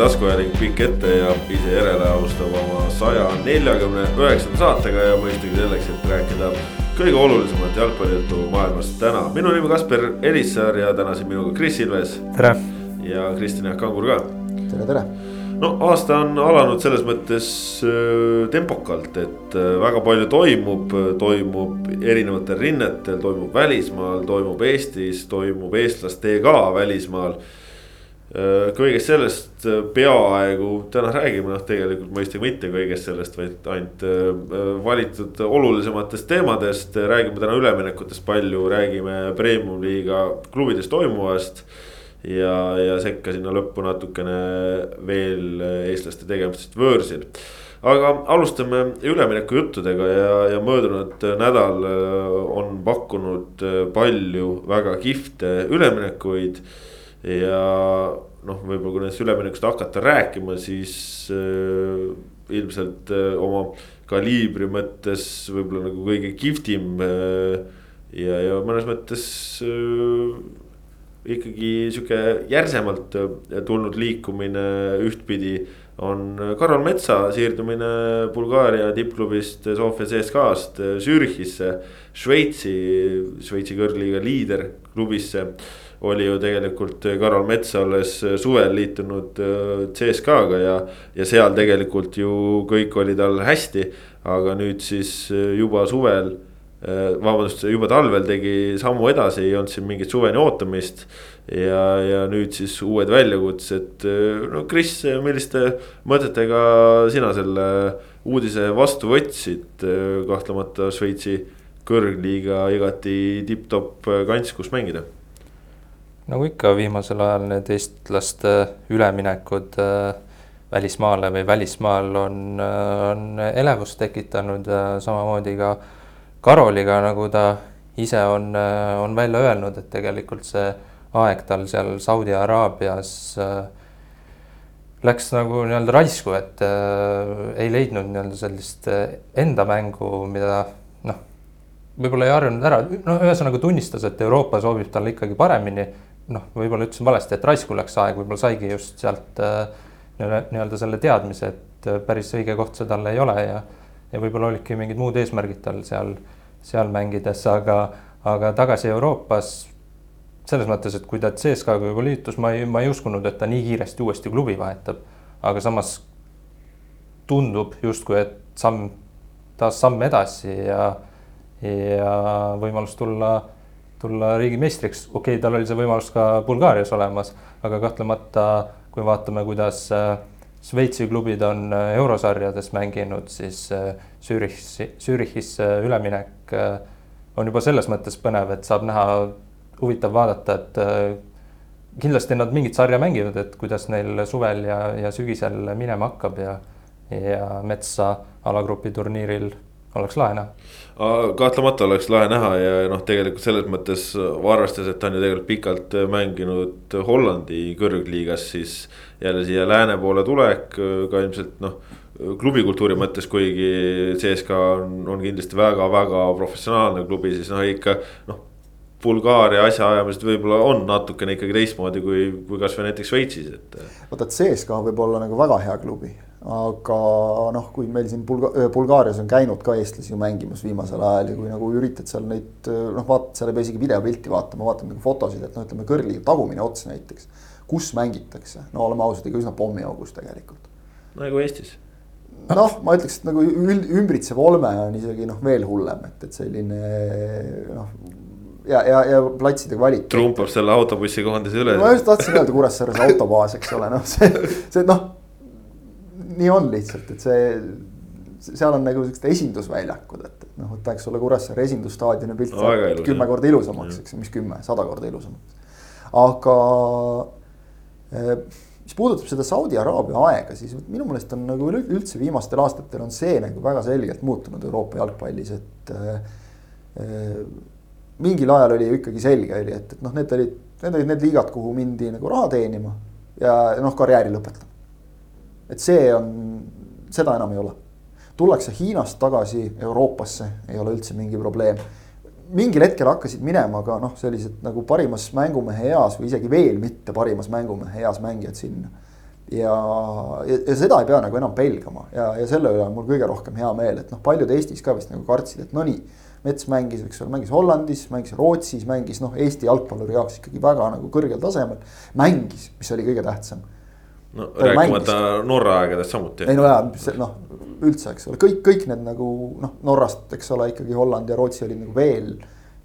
taskuhääling pikk ette ja ise järele alustab oma saja neljakümne üheksanda saatega ja mõistagi selleks, et rääkida kõige olulisemat jalgpallijuttu maailmas täna. minu nimi Kaspar Elissaar ja täna siin minuga Kris Ilves. tere. ja Kristjan Jaak Kangur ka. tere, tere no aasta on alanud selles mõttes äh, tempokalt, et äh, väga palju toimub, toimub erinevatel rinnetel, toimub välismaal, toimub Eestis, toimub eestlastega ka välismaal. Äh, kõigest sellest peaaegu täna räägime, noh tegelikult mõistagi mitte kõigest sellest, vaid ainult valitud olulisematest teemadest. räägime täna üleminekutest palju, räägime premium-liiga klubides toimuvast ja, ja sekka sinna lõppu natukene veel eestlaste tegemistest võõrsil. aga alustame ülemineku juttudega ja, ja möödunud nädal äh, on pakkunud äh, palju väga kihvte üleminekuid. Ja noh, võib-olla kui nendest üleminekust hakata rääkima, siis äh, ilmselt äh, oma kaliibri mõttes võib-olla nagu kõige kihvtim äh,. ja, ja mõnes mõttes äh, ikkagi sihuke järsemalt äh, tulnud liikumine ühtpidi on Karol Metsa siirdumine Bulgaaria tippklubist Sofia CSKA-st Zürichisse. Šveitsi, Šveitsi kõrgliiga liiderklubisse oli ju tegelikult Karol Mets alles suvel liitunud äh, CSKA-ga ja, ja seal tegelikult ju kõik oli tal hästi. aga nüüd siis äh, juba suvel Äh, vabandust, juba talvel tegi sammu edasi, ei olnud siin mingit suveni ootamist. ja, ja nüüd siis uued väljakutsed, äh, no Kris, milliste mõtetega sina selle uudise vastu võtsid, äh, kahtlemata Šveitsi kõrgliiga igati tipp-topp kants, kus mängida nagu ikka viimasel ajal need eestlaste üleminekud äh, välismaale või välismaal on, on elevust tekitanud ja samamoodi ka äh, Karoliga, nagu ta ise on, on välja öelnud, et tegelikult see aeg tal seal Saudi Araabias äh, läks nagu nii-öelda raisku, et äh, ei leidnud nii-öelda sellist äh, enda mängu, mida noh, võib-olla ei harjunud ära, no ühesõnaga tunnistas, et Euroopa sobib talle ikkagi paremini. Noh, võib-olla ütlesin valesti, et raisku läks aeg, võib-olla saigi just sealt äh, nii-öelda selle teadmise, et äh, päris õige koht see talle ei ole ja ja võib-olla olidki mingid muud eesmärgid tal seal, seal mängides, aga, aga tagasi Euroopas selles mõttes, et kui ta CSKA-ga juba liitus, ma ei, ma ei uskunud, et ta nii kiiresti uuesti klubi vahetab. aga samas tundub justkui, et samm, taas samm edasi ja, ja võimalus tulla, tulla riigimeistriks. okei okay,, tal oli see võimalus ka Bulgaarias olemas, aga kahtlemata, kui vaatame, kuidas äh, Šveitsi klubid on äh, eurosarjades mänginud, siis äh, Zürichisse, üleminek on juba selles mõttes põnev, et saab näha, huvitav vaadata, et kindlasti nad mingit sarja mängivad, et kuidas neil suvel ja, ja sügisel minema hakkab ja, ja Metsa alagrupi turniiril oleks lahe näha. kahtlemata oleks lahe näha ja noh, tegelikult selles mõttes arvestades, et ta on ju tegelikult pikalt mänginud Hollandi kõrgliigas, siis jälle siia lääne poole tulek ka ilmselt noh klubikultuuri mõttes, kuigi CSKA on, on kindlasti väga-väga professionaalne klubi, siis noh, ikka noh. Bulgaaria asjaajamised võib-olla on natukene ikkagi teistmoodi kui, kui kasvõi näiteks Šveitsis, et. vaata, et CSKA võib olla nagu väga hea klubi aga noh, kui meil siin Bulga-, Bulgaarias on käinud ka eestlasi ju mängimas viimasel ajal ja kui nagu üritad seal neid noh, vaatad, seal ei pea isegi videopilti vaatama, vaatad nagu fotosid, et noh, ütleme kõrgliiga tagumine ots näiteks. kus mängitakse, no oleme ausad, ikka üsna pommiaugus tegelikult. nagu Eestis. noh, ma ütleks, et nagu ümbritsev olme on isegi noh, veel hullem, et, et selline noh ja, ja, ja platside kvaliteet. trumpab selle autobussi koondise üle. ma just tahtsin öelda Kuressaares autobaas, eks ole, noh, see, see noh nii on lihtsalt, et see, seal on nagu siuksed esindusväljakud, et, noh, võta, eks ole, Kuressaare esindusstaadioni pilt no, saab kümme korda ilusamaks, eks, mis kümme, sada korda ilusamaks. aga eh, mis puudutab seda Saudi Araabia aega, siis minu meelest on nagu üldse viimastel aastatel on see nagu väga selgelt muutunud Euroopa jalgpallis, et äh, mingil ajal oli ju ikkagi selge oli, et, et noh, need olid, need olid need liigad, kuhu mindi nagu raha teenima ja noh, karjääri lõpetama et see on, seda enam ei ole. tullakse Hiinast tagasi Euroopasse, ei ole üldse mingi probleem. mingil hetkel hakkasid minema ka noh, sellised nagu parimas mängumehe eas või isegi veel mitte parimas mängumehe eas mängijad sinna. ja, ja, ja seda ei pea nagu enam pelgama ja, ja selle üle on mul kõige rohkem hea meel, et noh, paljud Eestis ka vist nagu kartsid, et no nii. Mets mängis, eks ole, mängis Hollandis, mängis Rootsis, mängis noh, Eesti jalgpalluri jaoks ikkagi väga nagu kõrgel tasemel. mängis, mis oli kõige tähtsam no rääkimata Norra aegadest samuti. ei no jaa, noh üldse, eks ole, kõik, kõik need nagu noh, Norrast, eks ole, ikkagi Holland ja Rootsi olid nagu veel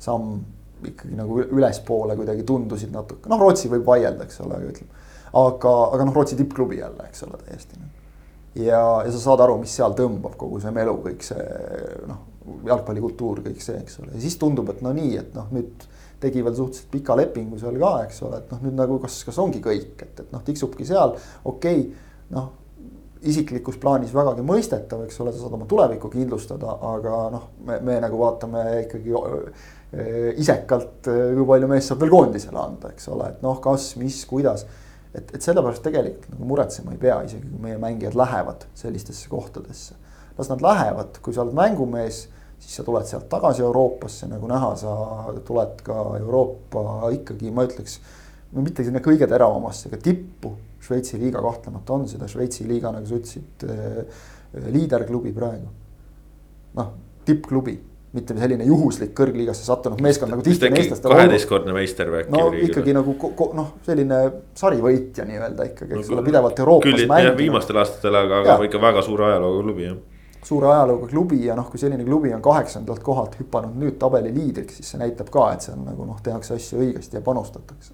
samm ikkagi nagu ülespoole kuidagi tundusid natuke, noh, Rootsi võib vaielda, eks ole, aga ütleme. aga, aga noh, Rootsi tippklubi jälle, eks ole, täiesti. ja, ja sa saad aru, mis seal tõmbab, kogu see melu, kõik see noh, jalgpallikultuur, kõik see, eks ole, ja siis tundub, et no nii, et noh, nüüd tegi veel suhteliselt pika lepingu seal ka, eks ole, et noh, nüüd nagu kas, kas ongi kõik, et, et noh, tiksubki seal, okei okay,, noh isiklikus plaanis vägagi mõistetav, eks ole, sa saad oma tulevikku kindlustada, aga noh, me, me nagu vaatame ikkagi isekalt, kui palju meest saab veel koondisele anda, eks ole, et noh, kas, mis, kuidas. et, et sellepärast tegelikult nagu muretsema ei pea, isegi kui meie mängijad lähevad sellistesse kohtadesse. las nad lähevad, kui sa oled mängumees, siis sa tuled sealt tagasi Euroopasse, nagu näha, sa tuled ka Euroopa ikkagi, ma ütleks. mitte sinna kõige teravamasse, aga tippu Šveitsi liiga kahtlemata on seda, Šveitsi liiga, nagu sa ütlesid äh,, liiderklubi praegu. noh, tippklubi, mitte selline juhuslik kõrgliigasse sattunud meeskond nagu tihti meestlastel. kaheteistkordne meister või äkki? no ikkagi nagu noh, selline sarivõitja nii-öelda ikkagi, eks ole no,, pidevalt Euroopas mänginud. viimastel aastatel, aga, aga ikka väga suure ajalooga klubi jah suure ajalooga klubi ja noh, kui selline klubi on kaheksandalt kohalt hüpanud nüüd tabeli liidriks, siis see näitab ka, et seal nagu noh, tehakse asju õigesti ja panustatakse.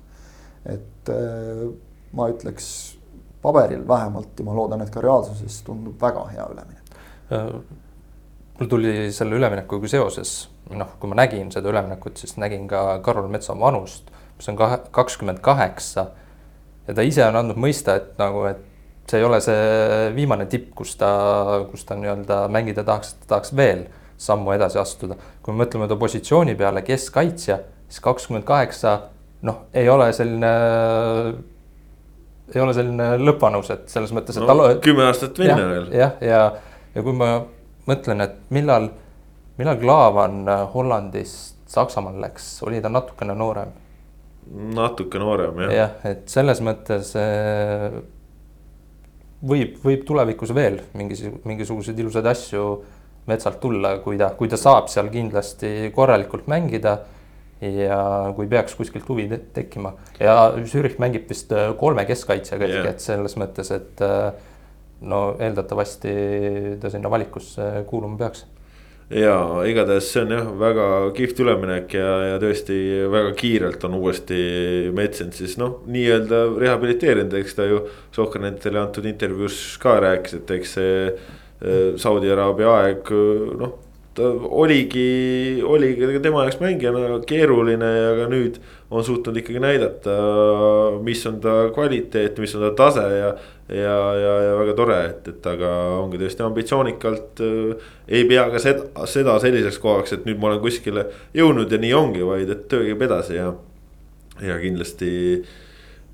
et äh, ma ütleks paberil vähemalt ja ma loodan, et ka reaalsuses tundub väga hea üleminek. Äh, mul tuli selle üleminekuga seoses, noh, kui ma nägin seda üleminekut, siis nägin ka Karol Metsa vanust, mis on kahe, kakskümmend kaheksa. ja ta ise on andnud mõista, et nagu, et see ei ole see viimane tipp, kus ta, kus ta nii-öelda mängida tahaks, ta tahaks veel sammu edasi astuda. kui me mõtleme ta positsiooni peale, keskkaitsja, siis kakskümmend kaheksa, noh, ei ole selline ei ole selline lõppanus, et selles mõttes, et no, tal. kümme aastat minna veel. jah, ja, ja, ja kui ma mõtlen, et millal, millal Klaavan Hollandist Saksamaale läks, oli ta natukene noorem? natuke noorem jah. jah, et selles mõttes äh, võib, võib tulevikus veel mingis, mingisuguseid ilusaid asju metsalt tulla, kui ta, kui ta saab seal kindlasti korralikult mängida ja kui peaks kuskilt huvi tekkima ja Zürich mängib vist äh, kolme keskkaitsjaga yeah., et selles mõttes, et äh, no eeldatavasti ta sinna valikusse kuuluma peaks ja igatahes see on jah, väga kihvt üleminek ja, ja tõesti väga kiirelt on uuesti Metsend siis noh, nii-öelda rehabiliteerinud, eks ta ju. Sohkranetile antud intervjuus ka rääkis, et eks see äh, Saudi Araabia aeg noh ta oligi, oligi tema jaoks mängijana keeruline ja ka nüüd on suutnud ikkagi näidata, mis on ta kvaliteet, mis on ta tase ja. Ja, ja, ja väga tore, et, et aga ongi tõesti ambitsioonikalt äh,. ei pea ka seda, seda selliseks kohaks, et nüüd ma olen kuskile jõudnud ja nii ongi, vaid et töö käib edasi ja. ja kindlasti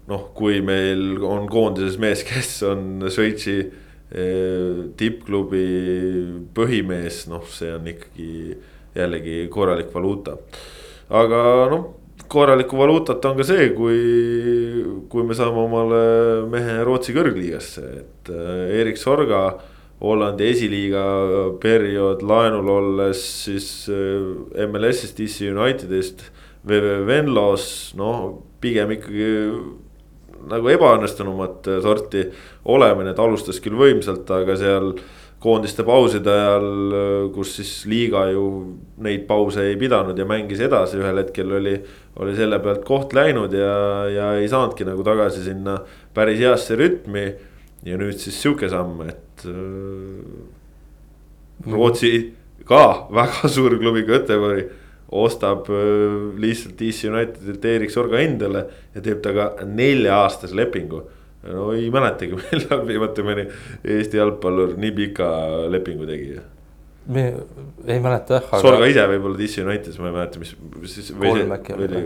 noh, kui meil on koondises mees, kes on Šveitsi tippklubi põhimees, noh, see on ikkagi jällegi korralik valuuta. aga noh, korralikku valuutat on ka see, kui, kui me saame omale mehe Rootsi kõrgliigasse, et Erik Sorga. Hollandi esiliiga periood laenul olles siis MLS-ist, DC Unitedist, VV Venlos, noh pigem ikkagi nagu ebaõnnestunumat sorti olemine, ta alustas küll võimsalt, aga seal koondiste pauside ajal, kus siis liiga ju neid pause ei pidanud ja mängis edasi, ühel hetkel oli, oli selle pealt koht läinud ja, ja ei saanudki nagu tagasi sinna päris heasse rütmi. ja nüüd siis sihuke samm, et äh, Rootsi ka väga suur klubi Göteborgi ostab äh, lihtsalt DC Unitedilt Erik Sorga endale ja teeb temaga nelja-aastase lepingu. No ei mäletagi, millal viimati mõni Eesti jalgpallur nii pika lepingu tegi. me ei mäleta jah aga.... Sorga ise võib-olla DC Unitedis, ma ei mäleta, mis siis. kolm äkki oli.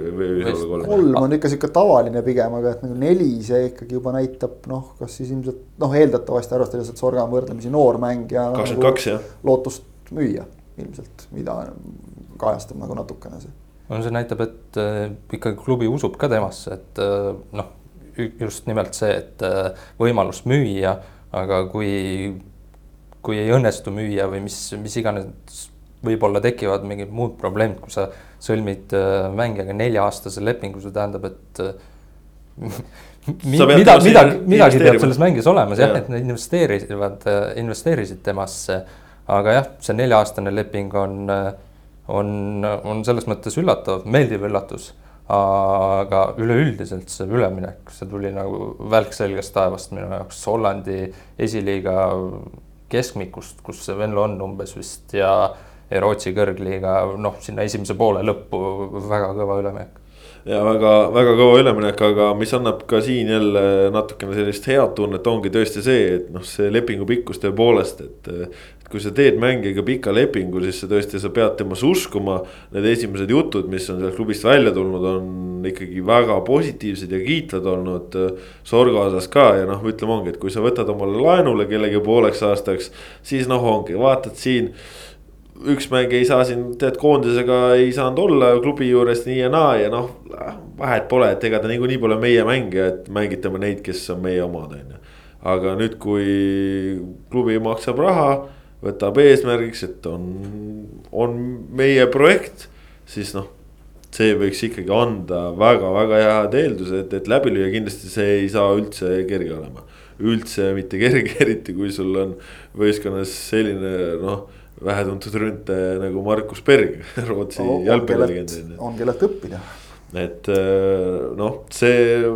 kolm, on ikka sihuke tavaline pigem, aga et nagu neli, see ikkagi juba näitab noh, kas siis ilmselt noh, eeldatavasti arvestades, et Sorga on võrdlemisi noor mängija. kakskümmend kaks jah. lootust müüa ilmselt, mida kajastab nagu natukene see. no see näitab, et äh, ikkagi klubi usub ka temasse, et äh, noh, just nimelt see, et äh, võimalus müüa, aga kui, kui ei õnnestu müüa või mis, mis iganes võib-olla tekivad mingid muud probleemid, kui sa sõlmid äh, mängijaga nelja-aastase lepingu, see tähendab, et äh, mida, midagi, midagi peab selles mängijas olemas jah ja., et nad investeerivad, investeerisid temasse. aga jah, see nelja-aastane leping on, on, on selles mõttes üllatav, meeldiv üllatus. Aga üleüldiselt see üleminek, see tuli nagu välk selgest taevast minu jaoks Hollandi esiliiga keskmikust, kus see Venlo on umbes vist ja ja Rootsi kõrgliiga noh, sinna esimese poole lõppu väga kõva üleminek ja väga-väga kõva üleminek, aga mis annab ka siin jälle natukene sellist head tunnet, ongi tõesti see, et noh, see lepingu pikkus tõepoolest, et. Kui sa teed mängijaga pika lepingu, siis sa tõesti, sa pead temasse uskuma. Need esimesed jutud, mis on sealt klubist välja tulnud, on ikkagi väga positiivsed ja kiitvad olnud. Sorga osas ka ja noh, ütleme ongi, et kui sa võtad omale laenule kellegi pooleks aastaks, siis noh, ongi vaatad siin üks mäng ei saa siin, tead koondisega ei saanud olla klubi juures nii ja naa ja noh. vahet pole, et ega ta niikuinii pole meie mängija, et mängitame neid, kes on meie omad, on ju. aga nüüd, kui klubi maksab raha, võtab eesmärgiks, et on, on meie projekt, siis noh see võiks ikkagi anda väga-väga head eeldused, et läbi lüüa, kindlasti see ei saa üldse kerge olema. üldse mitte kerge, eriti kui sul on võistkonnas selline noh vähetuntud ründaja nagu Markus Berg, Rootsi no, jalgpallilegend. on kellelt õppida. et äh, noh, see,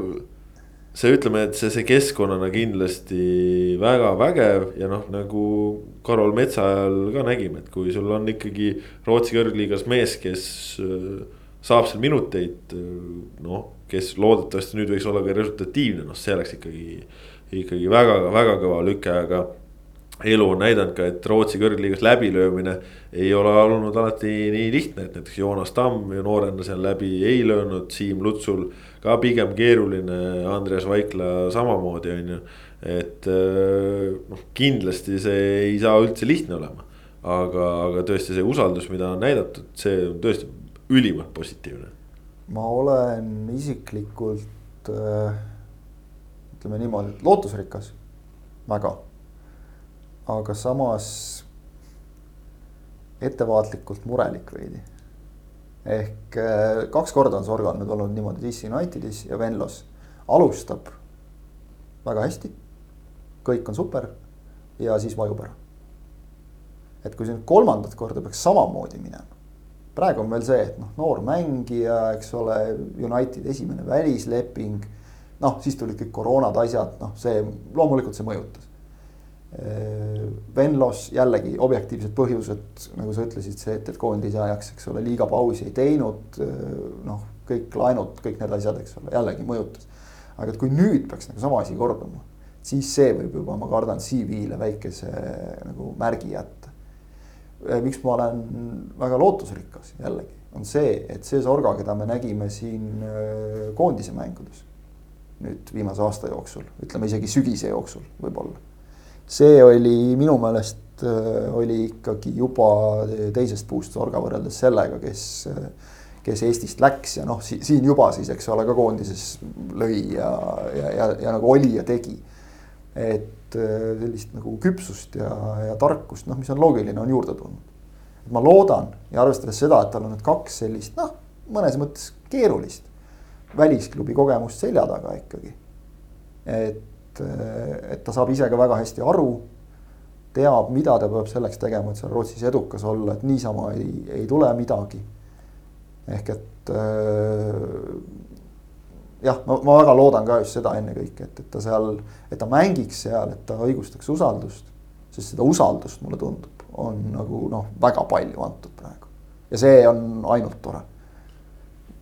see ütleme, et see, see keskkonnana kindlasti väga vägev ja noh, nagu Karol Metsa ajal ka nägime, et kui sul on ikkagi Rootsi kõrgliigas mees, kes äh, saab seal minuteid, äh, noh, kes loodetavasti nüüd võiks olla ka resultatiivne, noh, see oleks ikkagi, ikkagi väga-väga kõva lüke, aga elu on näidanud ka, et Rootsi kõrgliigas läbilöömine ei ole olnud alati nii lihtne, et näiteks Joonas Tamm noorena seal läbi ei löönud, Siim Lutsul ka pigem keeruline, Andreas Vaikla samamoodi on ju. Et äh, noh, kindlasti see ei saa üldse lihtne olema. aga, aga tõesti see usaldus, mida on näidatud, see on tõesti ülimalt positiivne. ma olen isiklikult äh, ütleme niimoodi, lootusrikas, väga aga samas ettevaatlikult murelik veidi. ehk äh, kaks korda on Sorgal nüüd olnud niimoodi DC Unitedis ja Venlos. alustab väga hästi, kõik on super ja siis vajub ära. et kui see nüüd kolmandat korda peaks samamoodi minema. praegu on veel see, et noh, noor mängija, eks ole, United esimene välisleping. noh, siis tulid kõik koroonad, asjad, noh, see loomulikult see mõjutas Venlos jällegi objektiivsed põhjused, nagu sa ütlesid, see, et, et koondise ajaks, eks ole, liiga pausi ei teinud. noh, kõik laenud, kõik need asjad, eks ole, jällegi mõjutas. aga et kui nüüd peaks nagu sama asi korduma, siis see võib juba, ma kardan, CV-le väikese nagu märgi jätta. miks ma olen väga lootusrikas jällegi, on see, et see Sorga, keda me nägime siin koondise mängudes. nüüd viimase aasta jooksul, ütleme isegi sügise jooksul võib-olla see oli minu meelest äh, oli ikkagi juba teisest puust Sorga võrreldes sellega, kes, kes Eestist läks ja noh, siin juba siis, eks ole, ka koondises lõi ja, ja, ja, ja nagu oli ja tegi. Et äh, sellist nagu küpsust ja, ja tarkust, noh, mis on loogiline, on juurde tulnud. et ma loodan ja arvestades seda, et tal on nüüd kaks sellist, noh, mõnes mõttes keerulist välisklubi kogemust selja taga ikkagi. et et, et ta saab ise ka väga hästi aru. teab, mida ta peab selleks tegema, et seal Rootsis edukas olla, et niisama ei, ei tule midagi. ehk et äh, jah, ma, ma väga loodan ka just seda ennekõike, et, et ta seal, et ta mängiks seal, et ta õigustaks usaldust. sest seda usaldust, mulle tundub, on nagu noh, väga palju antud praegu. ja see on ainult tore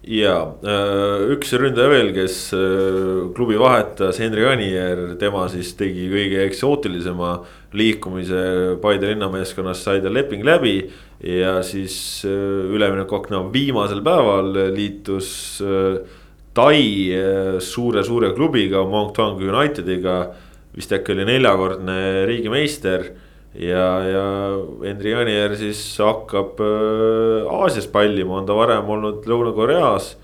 ja äh, üks ründaja veel, kes äh, klubi vahetas, Henri Anier, tema siis tegi kõige eksootilisema liikumise Paide linnameeskonnas, sai tal leping läbi. ja siis äh, üleminekuakna viimasel päeval liitus Tai suure-suure klubiga, Moncton Unitediga. vist äkki oli neljakordne riigimeister ja, ja Henri Anier siis hakkab äh, Aasias pallima, on ta varem olnud Lõuna-Koreas.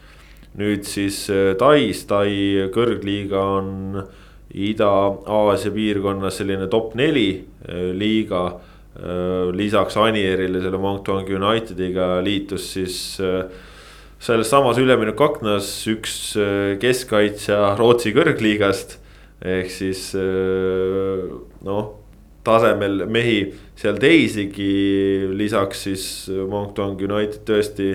nüüd siis äh, Tais, Tai kõrgliiga on Ida-Aasia piirkonnas selline top neli liiga. lisaks Anierile selle Moncton Unitediga liitus siis selles samas üleminekuaknas üks keskkaitsja Rootsi kõrgliigast. ehk siis noh tasemel mehi seal teisigi, lisaks siis Moncton United tõesti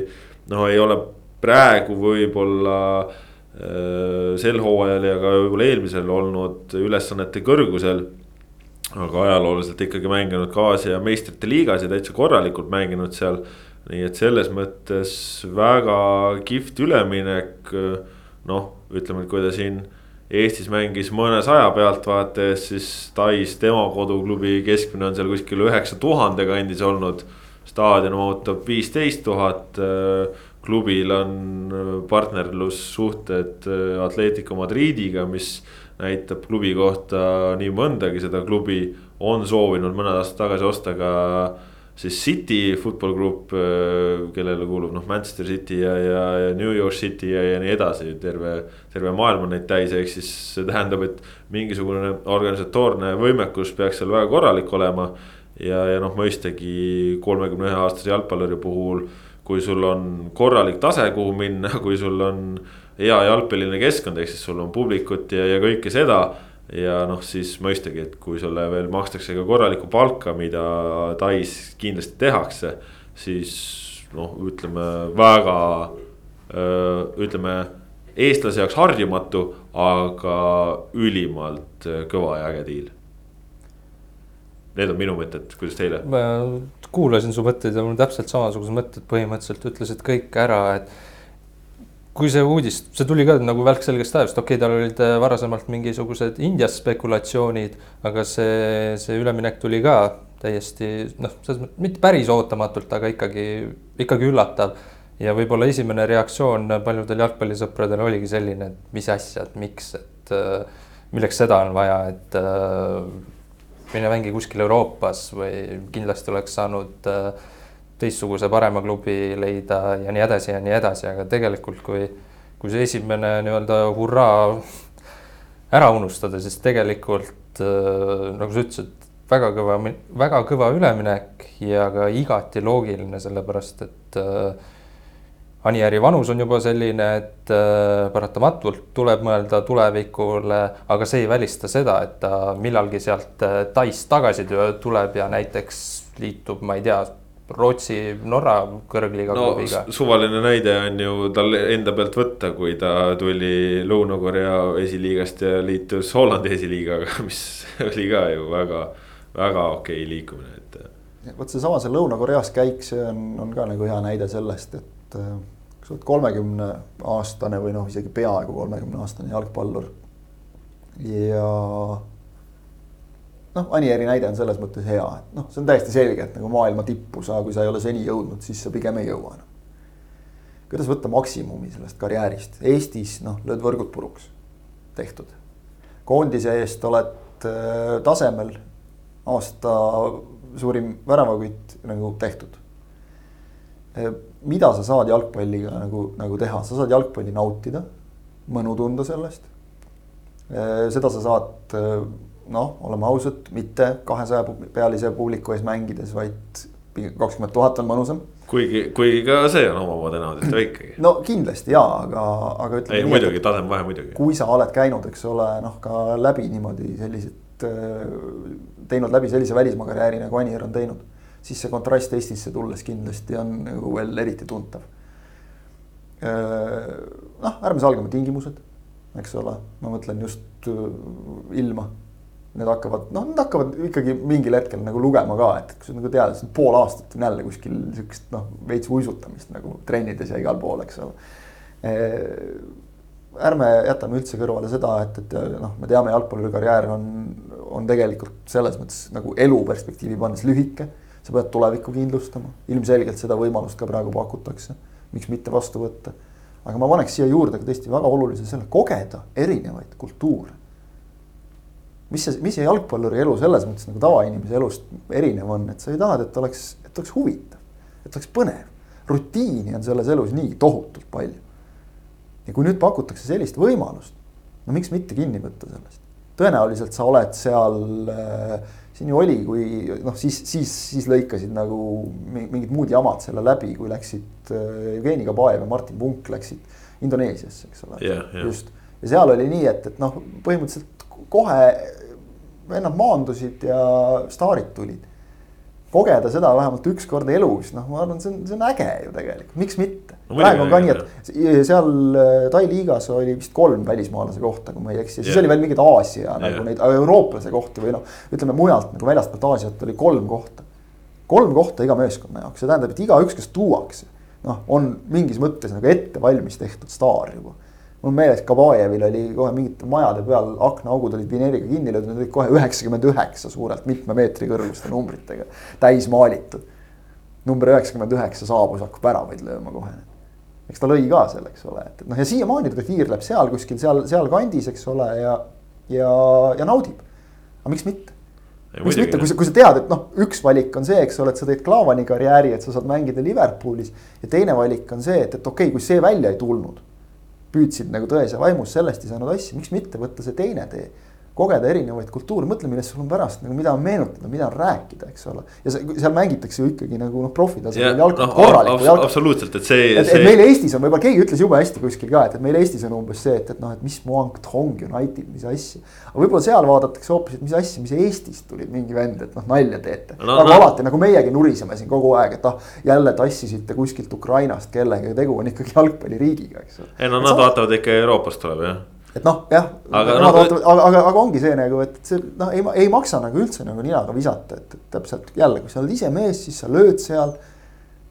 noh, ei ole praegu võib-olla äh, sel hooajal ja ka võib-olla eelmisel olnud ülesannete kõrgusel. aga ajalooliselt ikkagi mänginud ka Aasia meistrite liigas ja täitsa korralikult mänginud seal. Nii et selles mõttes väga kihvt üleminek. noh, ütleme, et kui ta siin Eestis mängis mõnesaja pealtvaataja eest, siis Tais tema koduklubi keskmine on seal kuskil üheksa tuhande kandis olnud. staadion ootab viisteist tuhat. klubil on partnerlussuhted Atletico Madridiga, mis näitab klubi kohta nii mõndagi, seda klubi on soovinud mõned aastad tagasi osta ka siis City Football Group, äh, kellele kuulub noh, Manchester City ja, ja, ja New York City ja, ja nii edasi, terve. terve maailm on neid täis, ehk siis see tähendab, et mingisugune organisatoorne võimekus peaks seal väga korralik olema. ja, ja noh, mõistagi kolmekümne ühe aastase jalgpalluri puhul, kui sul on korralik tase, kuhu minna, kui sul on hea jalgpalliline keskkond, ehk siis sul on publikut ja, ja kõike seda ja noh, siis mõistagi, et kui sulle veel makstakse ka korralikku palka, mida Tais kindlasti tehakse, siis noh, ütleme väga, ütleme eestlase jaoks harjumatu, aga ülimalt kõva ja äge diil. Need on minu mõtted, kuidas teile? ma kuulasin su mõtteid ja mul täpselt samasugused mõtted põhimõtteliselt ütlesid kõik ära, et kui see uudis, see tuli ka nagu välk selgest ajast, okei okay,, tal olid äh, varasemalt mingisugused Indias spekulatsioonid, aga see, see üleminek tuli ka täiesti noh, selles mõttes mitte päris ootamatult, aga ikkagi, ikkagi üllatav. ja võib-olla esimene reaktsioon paljudel jalgpallisõpradel oligi selline, et mis asja, et miks, et äh, milleks seda on vaja, et äh, mine mängi kuskil Euroopas või kindlasti oleks saanud äh, teistsuguse parema klubi leida ja nii edasi ja nii edasi, aga tegelikult, kui, kui see esimene nii-öelda hurraa ära unustada, siis tegelikult äh, nagu sa ütlesid, väga kõva, väga kõva üleminek ja ka igati loogiline, sellepärast et äh, Anieri vanus on juba selline, et äh, paratamatult tuleb mõelda tulevikule, aga see ei välista seda, et ta millalgi sealt äh, Tais tagasi tuleb ja näiteks liitub, ma ei tea Rootsi, Norra kõrgliiga no, klubiga. suvaline näide on ju tal enda pealt võtta, kui ta tuli Lõuna-Korea esiliigast ja liitus Hollandi esiliigaga, mis oli ka ju väga, väga okei okay liikumine, et. vot seesama see Lõuna-Koreas käik, see on, on ka nagu hea näide sellest, et äh, kui sa oled kolmekümne aastane või noh, isegi peaaegu kolmekümne aastane jalgpallur ja noh, Anieri näide on selles mõttes hea, et noh, see on täiesti selge, et nagu maailma tippu sa, kui sa ei ole seni jõudnud, siis sa pigem ei jõua enam. kuidas võtta maksimumi sellest karjäärist, Eestis noh, lööd võrgud puruks, tehtud. koondise eest oled äh, tasemel, aasta suurim väravakütt nagu tehtud äh,. mida sa saad jalgpalliga nagu, nagu teha, sa saad jalgpalli nautida, mõnu tunda sellest äh,. seda sa saad äh, noh, oleme ausad, mitte kahesaja pealise publiku ees mängides, vaid kakskümmend tuhat on mõnusam. kuigi, kuigi ka see on omamoodi nauditav ikkagi. no kindlasti ja, aga, aga ütleme. ei muidugi, tasemevahe muidugi. kui sa oled käinud, eks ole, noh ka läbi niimoodi sellised, teinud läbi sellise välismaa karjääri nagu Anier on teinud. siis see kontrast Eestisse tulles kindlasti on nagu veel eriti tuntav. Noh, ärme salgame tingimused, eks ole, ma mõtlen just äh, ilma need hakkavad, noh, nad hakkavad ikkagi mingil hetkel nagu lugema ka, et kui sa nagu tead, et pool aastat on jälle kuskil sihukest noh, veits uisutamist nagu trennides ja igal pool, eks ole. ärme jätame üldse kõrvale seda, et, et noh, me teame, jalgpalluri karjäär on, on tegelikult selles mõttes nagu elu perspektiivi pannes lühike. sa pead tulevikku kindlustama, ilmselgelt seda võimalust ka praegu pakutakse, miks mitte vastu võtta. aga ma paneks siia juurde ka tõesti väga olulise selle, kogeda erinevaid kultuure mis see, mis see jalgpalluri elu selles mõttes nagu tavainimese elust erinev on, et sa ju tahad, et oleks, et oleks huvitav, et oleks põnev. rutiini on selles elus nii tohutult palju. ja kui nüüd pakutakse sellist võimalust, no miks mitte kinni võtta sellest. tõenäoliselt sa oled seal äh, siin ju oli, kui noh, siis, siis, siis lõikasid nagu mingid muud jamad selle läbi, kui läksid äh, Jevgeni Kabaev ja Martin Punk läksid Indoneesiasse, eks ole yeah,. Yeah. just ja seal oli nii, et, et noh, põhimõtteliselt kohe vennad maandusid ja staarid tulid. kogeda seda vähemalt üks kord elus, noh, ma arvan, see on, see on äge ju tegelikult, miks mitte no,. praegu on ka nii, et seal äh, Tai liigas oli vist kolm välismaalase kohta, kui ma ei eksi, siis yeah. oli veel mingeid Aasia yeah. nagu neid eurooplase kohti või noh, ütleme mujalt nagu väljastpoolt Aasiat oli kolm kohta. kolm kohta iga meeskonna jaoks, see tähendab, et igaüks, kes tuuakse, noh, on mingis mõttes nagu ette valmis tehtud staar juba mul meeles, Kabajevil oli kohe mingite majade peal aknaaugud olid vineeriga kinni löödud, need olid kohe üheksakümmend üheksa suurelt mitme meetri kõrguste numbritega, täis maalitud. number üheksakümmend üheksa saabus, hakkab väravaid lööma kohe. eks ta lõi ka seal, eks ole, et noh, ja siiamaani ta tiirleb seal kuskil seal, sealkandis, eks ole, ja, ja, ja naudib. aga miks mitte? miks mitte, kui sa, kui sa tead, et noh, üks valik on see, eks ole, et sa teed Klaavani karjääri, et sa saad mängida Liverpoolis. ja teine valik on see, et, et okei okay,, kui see välja ei tulnud püüdsid nagu tões ja vaimus sellest ei saanud asja, miks mitte võtta see teine tee. Kogeda erinevaid kultuure, mõtle, millest sul on pärast nagu, mida on meenutada, mida on rääkida, eks ole. ja seal mängitakse ju ikkagi nagu noh, profitasemel jalka no, korralikku jalka. absoluutselt, et see. et, see... et meil Eestis on, võib-olla keegi ütles jube hästi kuskil ka, et, et meil Eestis on umbes see, et, et noh, et mis Muang Thong United, mis asja. aga võib-olla seal vaadatakse hoopis, et mis asja, mis Eestist tuli mingi vend, et noh, nalja teete no,. nagu no. alati, nagu meiegi nuriseme siin kogu aeg, et ah, jälle tassisite kuskilt Ukrainast kellegagi, tegu on ikkagi jalgpalliriigiga, eks ole. ei no nad vaatavad ikka Euroopast tuleb jah et noh, jah, aga, no, aga, aga, aga ongi see nagu, et see noh, ei, ei maksa nagu üldse nagu ninaga visata, et, et täpselt jälle, kui sa oled ise mees, siis sa lööd seal.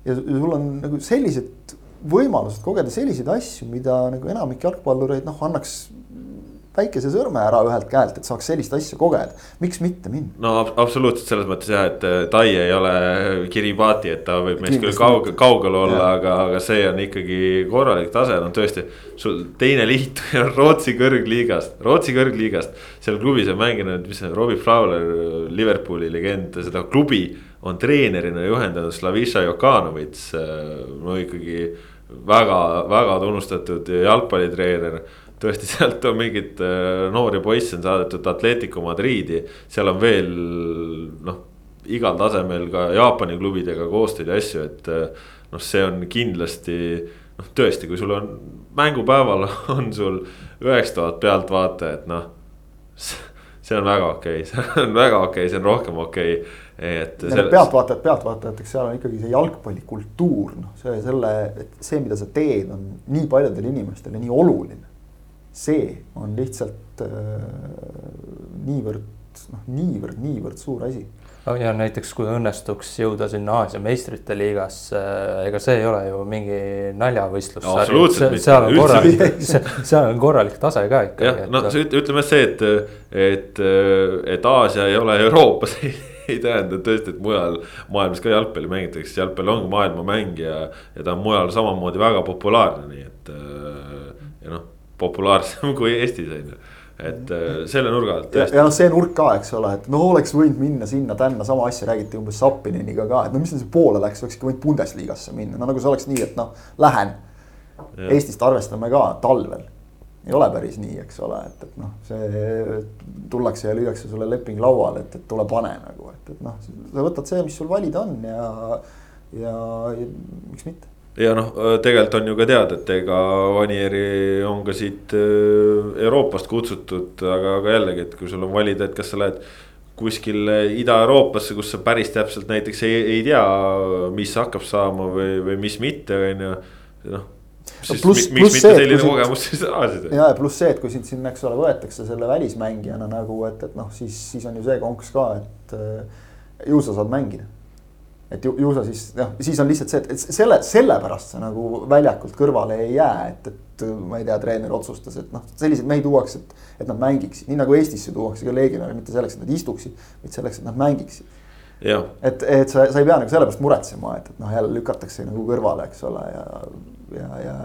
ja sul on nagu sellised võimalused kogeda selliseid asju, mida nagu enamik jalgpallureid noh, annaks väikese sõrme ära ühelt käelt, et saaks sellist asja kogeda, miks mitte minna? no absoluutselt selles mõttes jah, et äh, Tai ei ole Kiribati, et ta võib meist küll kaugel, kaugel olla, aga, aga see on ikkagi korralik tase, no tõesti. sul teine liituja on Rootsi kõrgliigast, Rootsi kõrgliigast, seal klubis on mänginud, mis see on, Robbie Fowler, Liverpooli legend, seda klubi on treenerina juhendanud Slavisha Jokanovits, äh, no ikkagi väga, väga tunnustatud jalgpallitreener tõesti, sealt on mingeid äh, noori poisse on saadetud Atletico Madriidi, seal on veel noh, igal tasemel ka Jaapani klubidega koostööd ja asju, et äh, noh, see on kindlasti noh, tõesti, kui sul on mängupäeval on sul üheksa tuhat pealtvaatajat, noh. see on väga okei okay., see on väga okei okay,, see on rohkem okei okay et. Selles... pealtvaatajad pealtvaatajateks, seal on ikkagi see jalgpallikultuur, noh, see selle, et see, mida sa teed, on nii paljudele inimestele nii oluline see on lihtsalt äh, niivõrd noh, niivõrd, niivõrd suur asi ja näiteks, kui õnnestuks jõuda sinna Aasia meistrite liigasse, ega see ei ole ju mingi naljavõistlus no,. seal on korralik, seal on korralik tase ka ikkagi. jah, no ütleme see, et, et, et Aasia ei ole Euroopas ei tähenda tõesti, et mujal maailmas ka jalgpalli mängitakse, jalgpall ongi maailmamäng ja, ja ta on mujal samamoodi väga populaarne, nii et ja noh populaarsem kui Eestis on ju et äh, selle nurga alt ja, ja noh, see nurk ka, eks ole, et no oleks võinud minna sinna-tänna, sama asja räägiti umbes Sapininiga ka, et no mis see poole läks, oleks ikka võinud Bundesligasse minna, no nagu see oleks nii, et noh, lähen. Eestist arvestame ka talvel. ei ole päris nii, eks ole, et, et noh, see tullakse ja lüüakse sulle leping lauale, et, et tule pane nagu, et, et noh, sa võtad see, mis sul valida on ja, ja, ja miks mitte ja noh, tegelikult on ju ka teada, et ega Vanieri on ka siit äh, Euroopast kutsutud, aga, aga jällegi, et kui sul on valida, et kas sa lähed kuskile Ida-Euroopasse, kus sa päris täpselt näiteks ei, ei tea, mis hakkab saama või, või mis mitte, on ju, noh. siis pluss, miks pluss mitte see, selline kogemus siis Aasias. ja, ja pluss see, et kui sind siin, eks ole, võetakse selle välismängijana nagu, et, et noh, siis, siis on ju see konks ka, et äh, ju sa saad mängida et ju, ju sa siis noh, siis on lihtsalt see, et, et selle, sellepärast sa nagu väljakult kõrvale ei jää, et, et ma ei tea, treener otsustas, et noh, selliseid mehi tuuakse, et, et nad mängiksid, nii nagu Eestisse tuuakse ka legionäre mitte selleks, et nad istuksid, vaid selleks, et nad mängiksid. et, et sa, sa ei pea nagu sellepärast muretsema, et, et noh, jälle lükatakse nagu kõrvale, eks ole, ja, ja, ja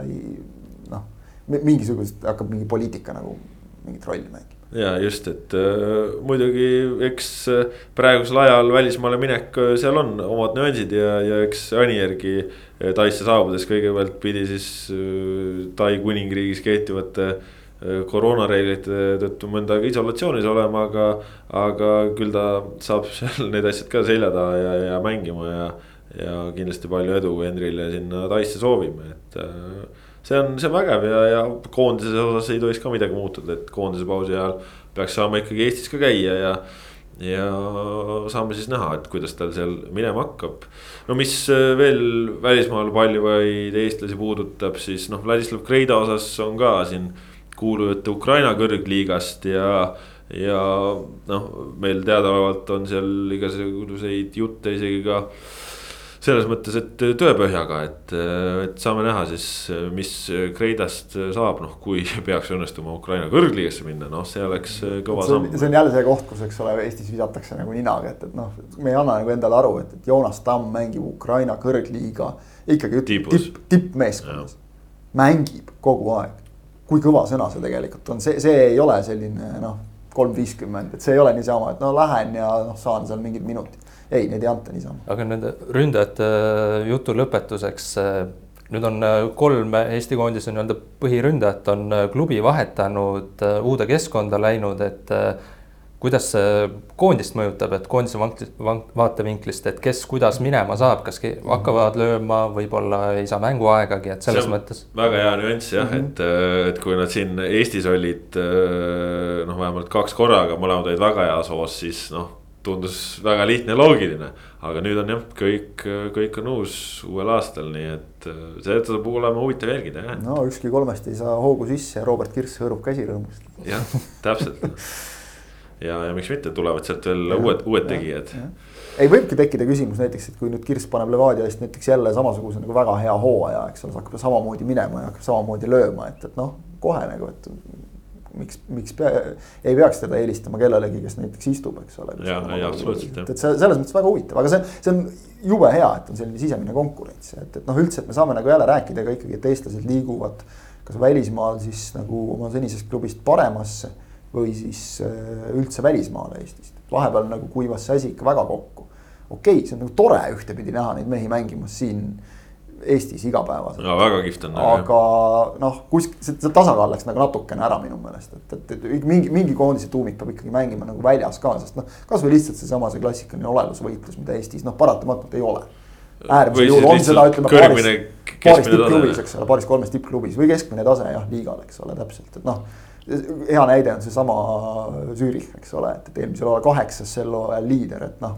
noh, mingisugust hakkab mingi poliitika nagu mingit rolli mängima ja just, et äh, muidugi eks äh, praegusel ajal välismaale minek, äh, seal on omad nüansid ja, ja eks Anijärgi Taisse saabudes kõigepealt pidi siis Tai kuningriigis kehtivate koroonareeglite tõttu mõnda aega isolatsioonis olema, aga. aga küll ta saab seal need asjad ka selja taha ja, ja mängima ja, ja kindlasti palju edu Henrile sinna Taisse soovime, et see on, see on vägev ja, ja koondise osas ei tohiks ka midagi muutuda, et koondise pausi ajal peaks saama ikkagi Eestis ka käia ja. ja saame siis näha, et kuidas tal seal minema hakkab. no mis veel välismaal paljuvaid eestlasi puudutab, siis noh, Vladislav Kreida osas on ka siin kuulujutte Ukraina kõrgliigast ja ja noh, meil teadaolevalt on seal igasuguseid jutte isegi ka selles mõttes, et tõepõhjaga, et, et saame näha siis, mis Kreidast saab, noh, kui peaks õnnestuma Ukraina kõrgliigasse minna, noh, see oleks kõva samm. see on jälle see koht, kus, eks ole, Eestis visatakse nagu ninaga, et, et noh, me ei anna nagu endale aru, et, et Joonas Tamm mängib Ukraina kõrgliiga ikkagi tipp, tippmeeskonnas. mängib kogu aeg, kui kõva sõna see tegelikult on, see, see ei ole selline noh, kolm viiskümmend, et see ei ole niisama, et no lähen ja noh, saan seal mingid minutid ei, neid ei anta niisama. aga nende ründajate äh, jutu lõpetuseks. Äh, nüüd on äh, kolm Eesti koondise nii-öelda põhiründajat on klubi vahetanud, uude keskkonda läinud, et kuidas see koondist mõjutab, et koondise vaatevinklist, et kes kuidas minema saab, kas hakkavad lööma, võib-olla ei saa mänguaegagi, et selles mõttes. väga hea nüanss jah mm, -hmm. et, et kui nad siin Eestis olid noh, vähemalt kaks korraga, mõlemad olid väga heas hoos, siis noh tundus väga lihtne ja loogiline. aga nüüd on jah, kõik, kõik on uus uuel aastal, nii et äh, see saab olema huvitav jälgida jah. no ükski kolmest ei saa hoogu sisse ja Robert Kirss hõõrub käsi rõõmust. jah, täpselt ja, ja miks mitte, tulevad sealt veel ja, uued, uued ja, tegijad. ei, võibki tekkida küsimus näiteks, et kui nüüd Kirss paneb Levadia eest näiteks jälle samasuguse nagu väga hea hooaja, eks ole, hakkab samamoodi minema ja hakkab samamoodi lööma, et, et noh, kohe nagu, et miks, miks pea, ei peaks teda eelistama kellelegi, kes näiteks istub, eks ole. et, et see selles mõttes väga huvitav, aga see, see on jube hea, et on selline sisemine konkurents, et, et noh, üldse, et me saame nagu jälle rääkida ka ikkagi, et eestlased liiguvad kas välismaal siis nagu oma senisest klubist paremasse või siis äh, üldse välismaale Eestist. vahepeal nagu kuivas see asi ikka väga kokku. okei okay,, see on nagu tore ühtepidi näha neid mehi mängimas siin Eestis igapäevaselt. no väga kihvt on. aga noh, kuskil see, tasakaal läks nagu natukene ära minu meelest, et, et, et mingi, mingi koondise tuumik peab ikkagi mängima nagu väljas ka, sest noh. kasvõi lihtsalt seesama see klassikaline olelusvõitlus, mida Eestis noh, paratamatult ei ole. äärmisel juhul on seda, ütleme paaris, paaris tippklubis, eks ole, paaris-kolmes tippklubis või keskmine tase jah, liigal, eks ole, täpselt, et noh hea näide on seesama Zürich, eks ole, et, et eelmisel hooajal kaheksas, sel hooajal liider, et noh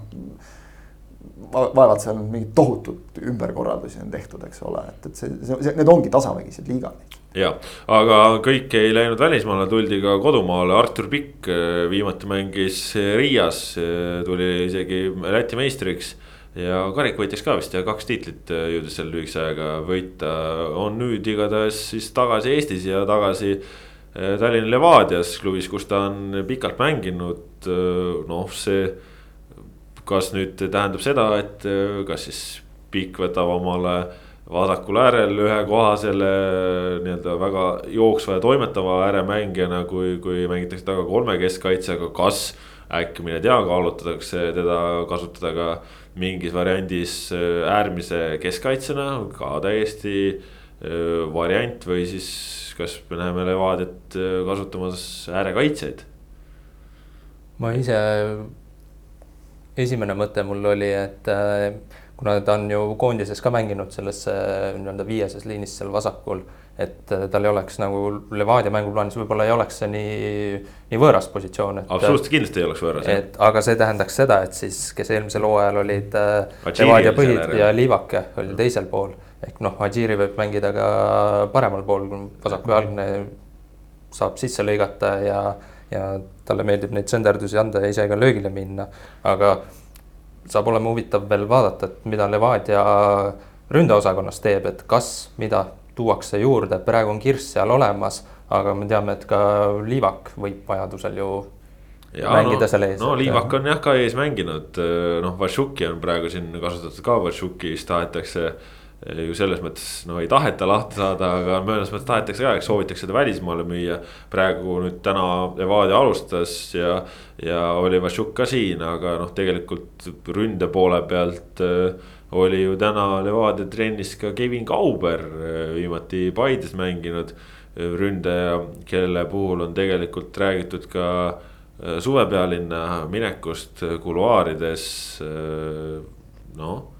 vaevalt seal mingeid tohutud ümberkorraldusi on tehtud, eks ole, et, et see, see, need ongi tasavägised liigad. ja, aga kõik ei läinud välismaale, tuldi ka kodumaale, Artur Pikk äh, viimati mängis Riias, äh, tuli isegi Läti meistriks. ja karikavõitjaks ka vist ja kaks tiitlit äh, jõudis seal lühikese ajaga võita, on nüüd igatahes siis tagasi Eestis ja tagasi. Tallinna Levadias klubis, kus ta on pikalt mänginud, noh, see kas nüüd tähendab seda, et äh, kas siis Pikk võtab omale vasakul äärel ühe koha selle nii-öelda väga jooksva ja toimetava ääremängijana, kui, kui mängitakse taga kolme keskkaitsjaga, kas äkki mine tea, kaalutletakse teda kasutada ka mingis variandis äh, äärmise keskkaitsjana, ka täiesti äh, variant või siis kas me näeme Levadiat kasutamas äärekaitseid? ma ise esimene mõte mul oli, et äh, kuna ta on ju koondises ka mänginud selles äh, nii-öelda viieses liinis seal vasakul, et äh, tal ei oleks nagu Levadia mänguplaanis võib-olla ei oleks see nii, nii võõras positsioon. absoluutselt kindlasti ei oleks võõras. et aga see tähendaks seda, et siis, kes eelmisel hooajal olid Levadia põhid ja Liivake oli teisel pool ehk noh, Adžiri võib mängida ka paremal pool, vasakujalgne saab sisse lõigata ja ja talle meeldib neid senderdusi anda ja ise ka löögile minna. aga saab olema huvitav veel vaadata, et mida Levadia ründeosakonnas teeb, et kas, mida tuuakse juurde, praegu on Kirss seal olemas, aga me teame, et ka Liivak võib vajadusel ju ja, mängida no, seal ees. no Liivak on jah ka ees mänginud, noh, Vašuki on praegu siin kasutatud ka, Vašukis tahetakse ju selles mõttes no ei taheta lahti saada, aga mõnes mõttes tahetakse ka, eks soovitakse seda välismaale müüa. praegu nüüd täna Levadia alustas ja, ja oli Vašuk ka siin, aga noh, tegelikult ründe poole pealt äh, oli ju täna Levadia trennis ka Kevin Kauber äh, viimati Paides mänginud ründaja, kelle puhul on tegelikult räägitud ka suvepealinna minekust kuluaarides, noh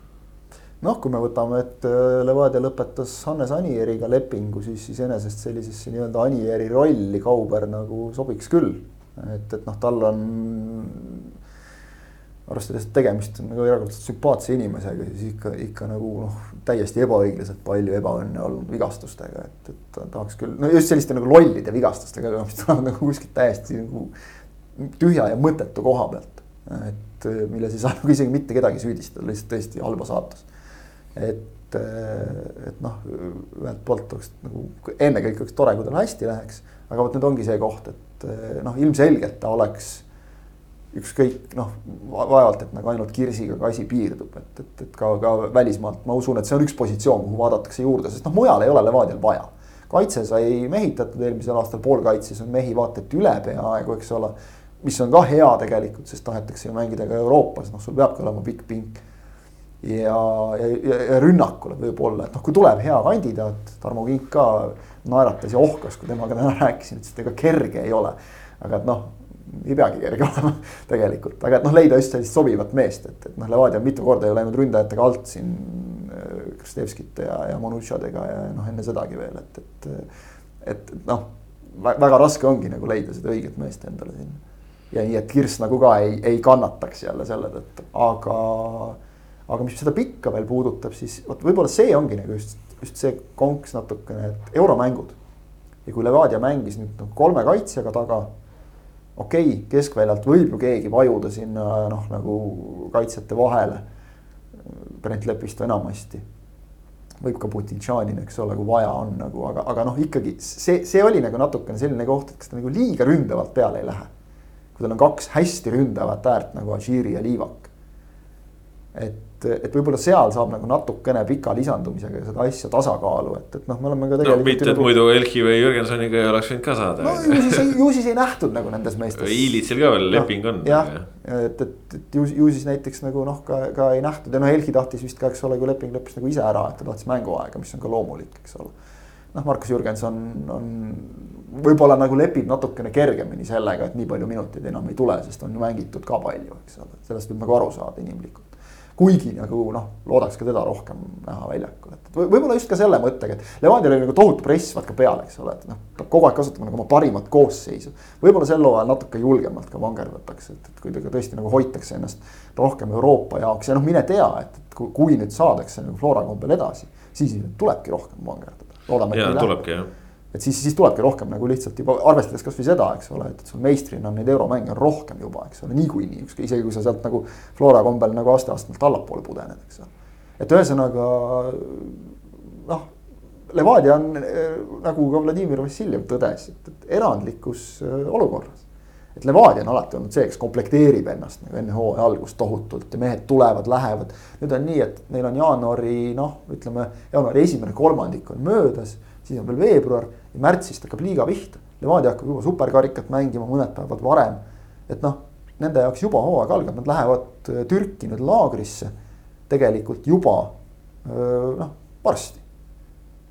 noh, kui me võtame, et äh, Levadia lõpetas Hannes Anieriga lepingu, siis iseenesest sellisesse nii-öelda Anieri rolli Kauber nagu sobiks küll. et, et noh, tal on, arvestades, et tegemist on nagu erakordselt sümpaatse inimesega, siis ikka, ikka nagu noh, täiesti ebaõiglaselt palju ebaõnne olnud vigastustega, et, et tahaks küll, no just selliste nagu lollide vigastustega, mis tulevad nagu kuskilt täiesti nagu tühja ja mõttetu koha pealt. et milles ei saa nagu isegi mitte kedagi süüdistada, lihtsalt tõesti halba saatus et, äh, et noh, ühelt poolt oleks nagu ennekõike oleks tore, kui tal hästi läheks. aga vot nüüd ongi see koht, et äh, noh, ilmselgelt ta oleks ükskõik noh, vaevalt, et nagu ainult Kirsiga ka asi piirdub, et, et, et ka, ka välismaalt ma usun, et see on üks positsioon, kuhu vaadatakse juurde, sest noh, mujal ei ole Levadial vaja. kaitse sai mehitatud eelmisel aastal, poolkaitses on mehi vaata et üle peaaegu, eks ole. mis on ka hea tegelikult, sest tahetakse ju mängida ka Euroopas, noh, sul peabki olema pikk pink ja, ja, ja rünnakule võib-olla, et noh, kui tuleb hea kandidaat, Tarmo Kink ka naeratas ja ohkas, kui temaga täna rääkisin, ütles, et ega kerge ei ole. aga et noh, ei peagi kerge olema tegelikult, aga et noh, leida just sellist sobivat meest, et, et noh, Levadia on mitu korda ju läinud ründajatega alt siin. Äh, Kristevskite ja, ja Manutšadega ja noh, enne sedagi veel, et, et, et noh, väga raske ongi nagu leida seda õiget meest endale sinna. ja nii, et Kirss nagu ka ei, ei kannataks jälle selle tõttu, aga aga mis seda pikka veel puudutab, siis vot võib-olla see ongi nagu just, just see konks natukene, et euromängud. ja kui Levadia mängis nüüd noh, kolme kaitsjaga taga. okei okay,, keskväljalt võib ju keegi vajuda sinna noh, nagu kaitsjate vahele. Brent Lepisto enamasti. võib ka Putintšanin, eks ole, kui vaja on nagu, aga, aga noh, ikkagi see, see oli nagu natukene selline koht, et kas ta nagu liiga ründavalt peale ei lähe. kui tal on kaks hästi ründavat äärt nagu Ažiri ja Liivak. et et, et võib-olla seal saab nagu natukene pika lisandumisega seda asja tasakaalu, et, et noh, me oleme ka tegelikult. no mitte, et nagu... muidu Elki või Jürgensoniga ei oleks võinud ka saada. no ju siis, ju siis ei nähtud nagu nendes meestes. Iilitsil ka veel no, leping on. jah, et, et, et ju, ju siis näiteks nagu noh, ka, ka ei nähtud ja noh, Elki tahtis vist ka, eks ole, kui leping lõppes nagu ise ära, et ta tahtis mänguaega, mis on ka loomulik, eks ole. noh, Markus Jürgenson on, võib-olla nagu lepib natukene kergemini sellega, et nii palju minuteid enam ei tule, sest on mängitud ka palju, eks ole, sellest võib nagu aru saada inimlikult kuigi nagu noh, loodaks ka teda rohkem näha väljakul, et võib-olla just ka selle mõttega, et Levadial oli nagu tohutu press vaata peale, eks ole, et noh, peab kogu aeg kasutama nagu oma parimat koosseisu. võib-olla sel hooajal natuke julgemalt ka vangerdatakse, et, et kui ta tõesti nagu hoitakse ennast rohkem Euroopa jaoks ja noh, mine tea, et, et kui, kui nüüd saadakse nagu Flora kombel edasi, siis tulebki rohkem vangerdada. et nii läheb et siis, siis tulebki rohkem nagu lihtsalt juba arvestades kasvõi seda, eks ole, et sul meistrina on neid euromänge on rohkem juba, eks ole, niikuinii, ükskõik isegi kui sa sealt nagu Flora kombel nagu aste-astmelt allapoole pudened, eks ole. et ühesõnaga noh, Levadia on nagu ka Vladimir Vassiljev tõdes, et, et erandlikus äh, olukorras. et Levadia on alati olnud see, kes komplekteerib ennast nagu enne hooaja algust tohutult ja mehed tulevad, lähevad. nüüd on nii, et neil on jaanuari noh, ütleme jaanuari esimene kolmandik on möödas, siis on veel veebruar ja märtsist hakkab liiga pihta. Levadia hakkab juba superkarikat mängima mõned päevad varem. et noh, nende jaoks juba hooaeg algab, nad lähevad äh, Türki nüüd laagrisse tegelikult juba noh, varsti.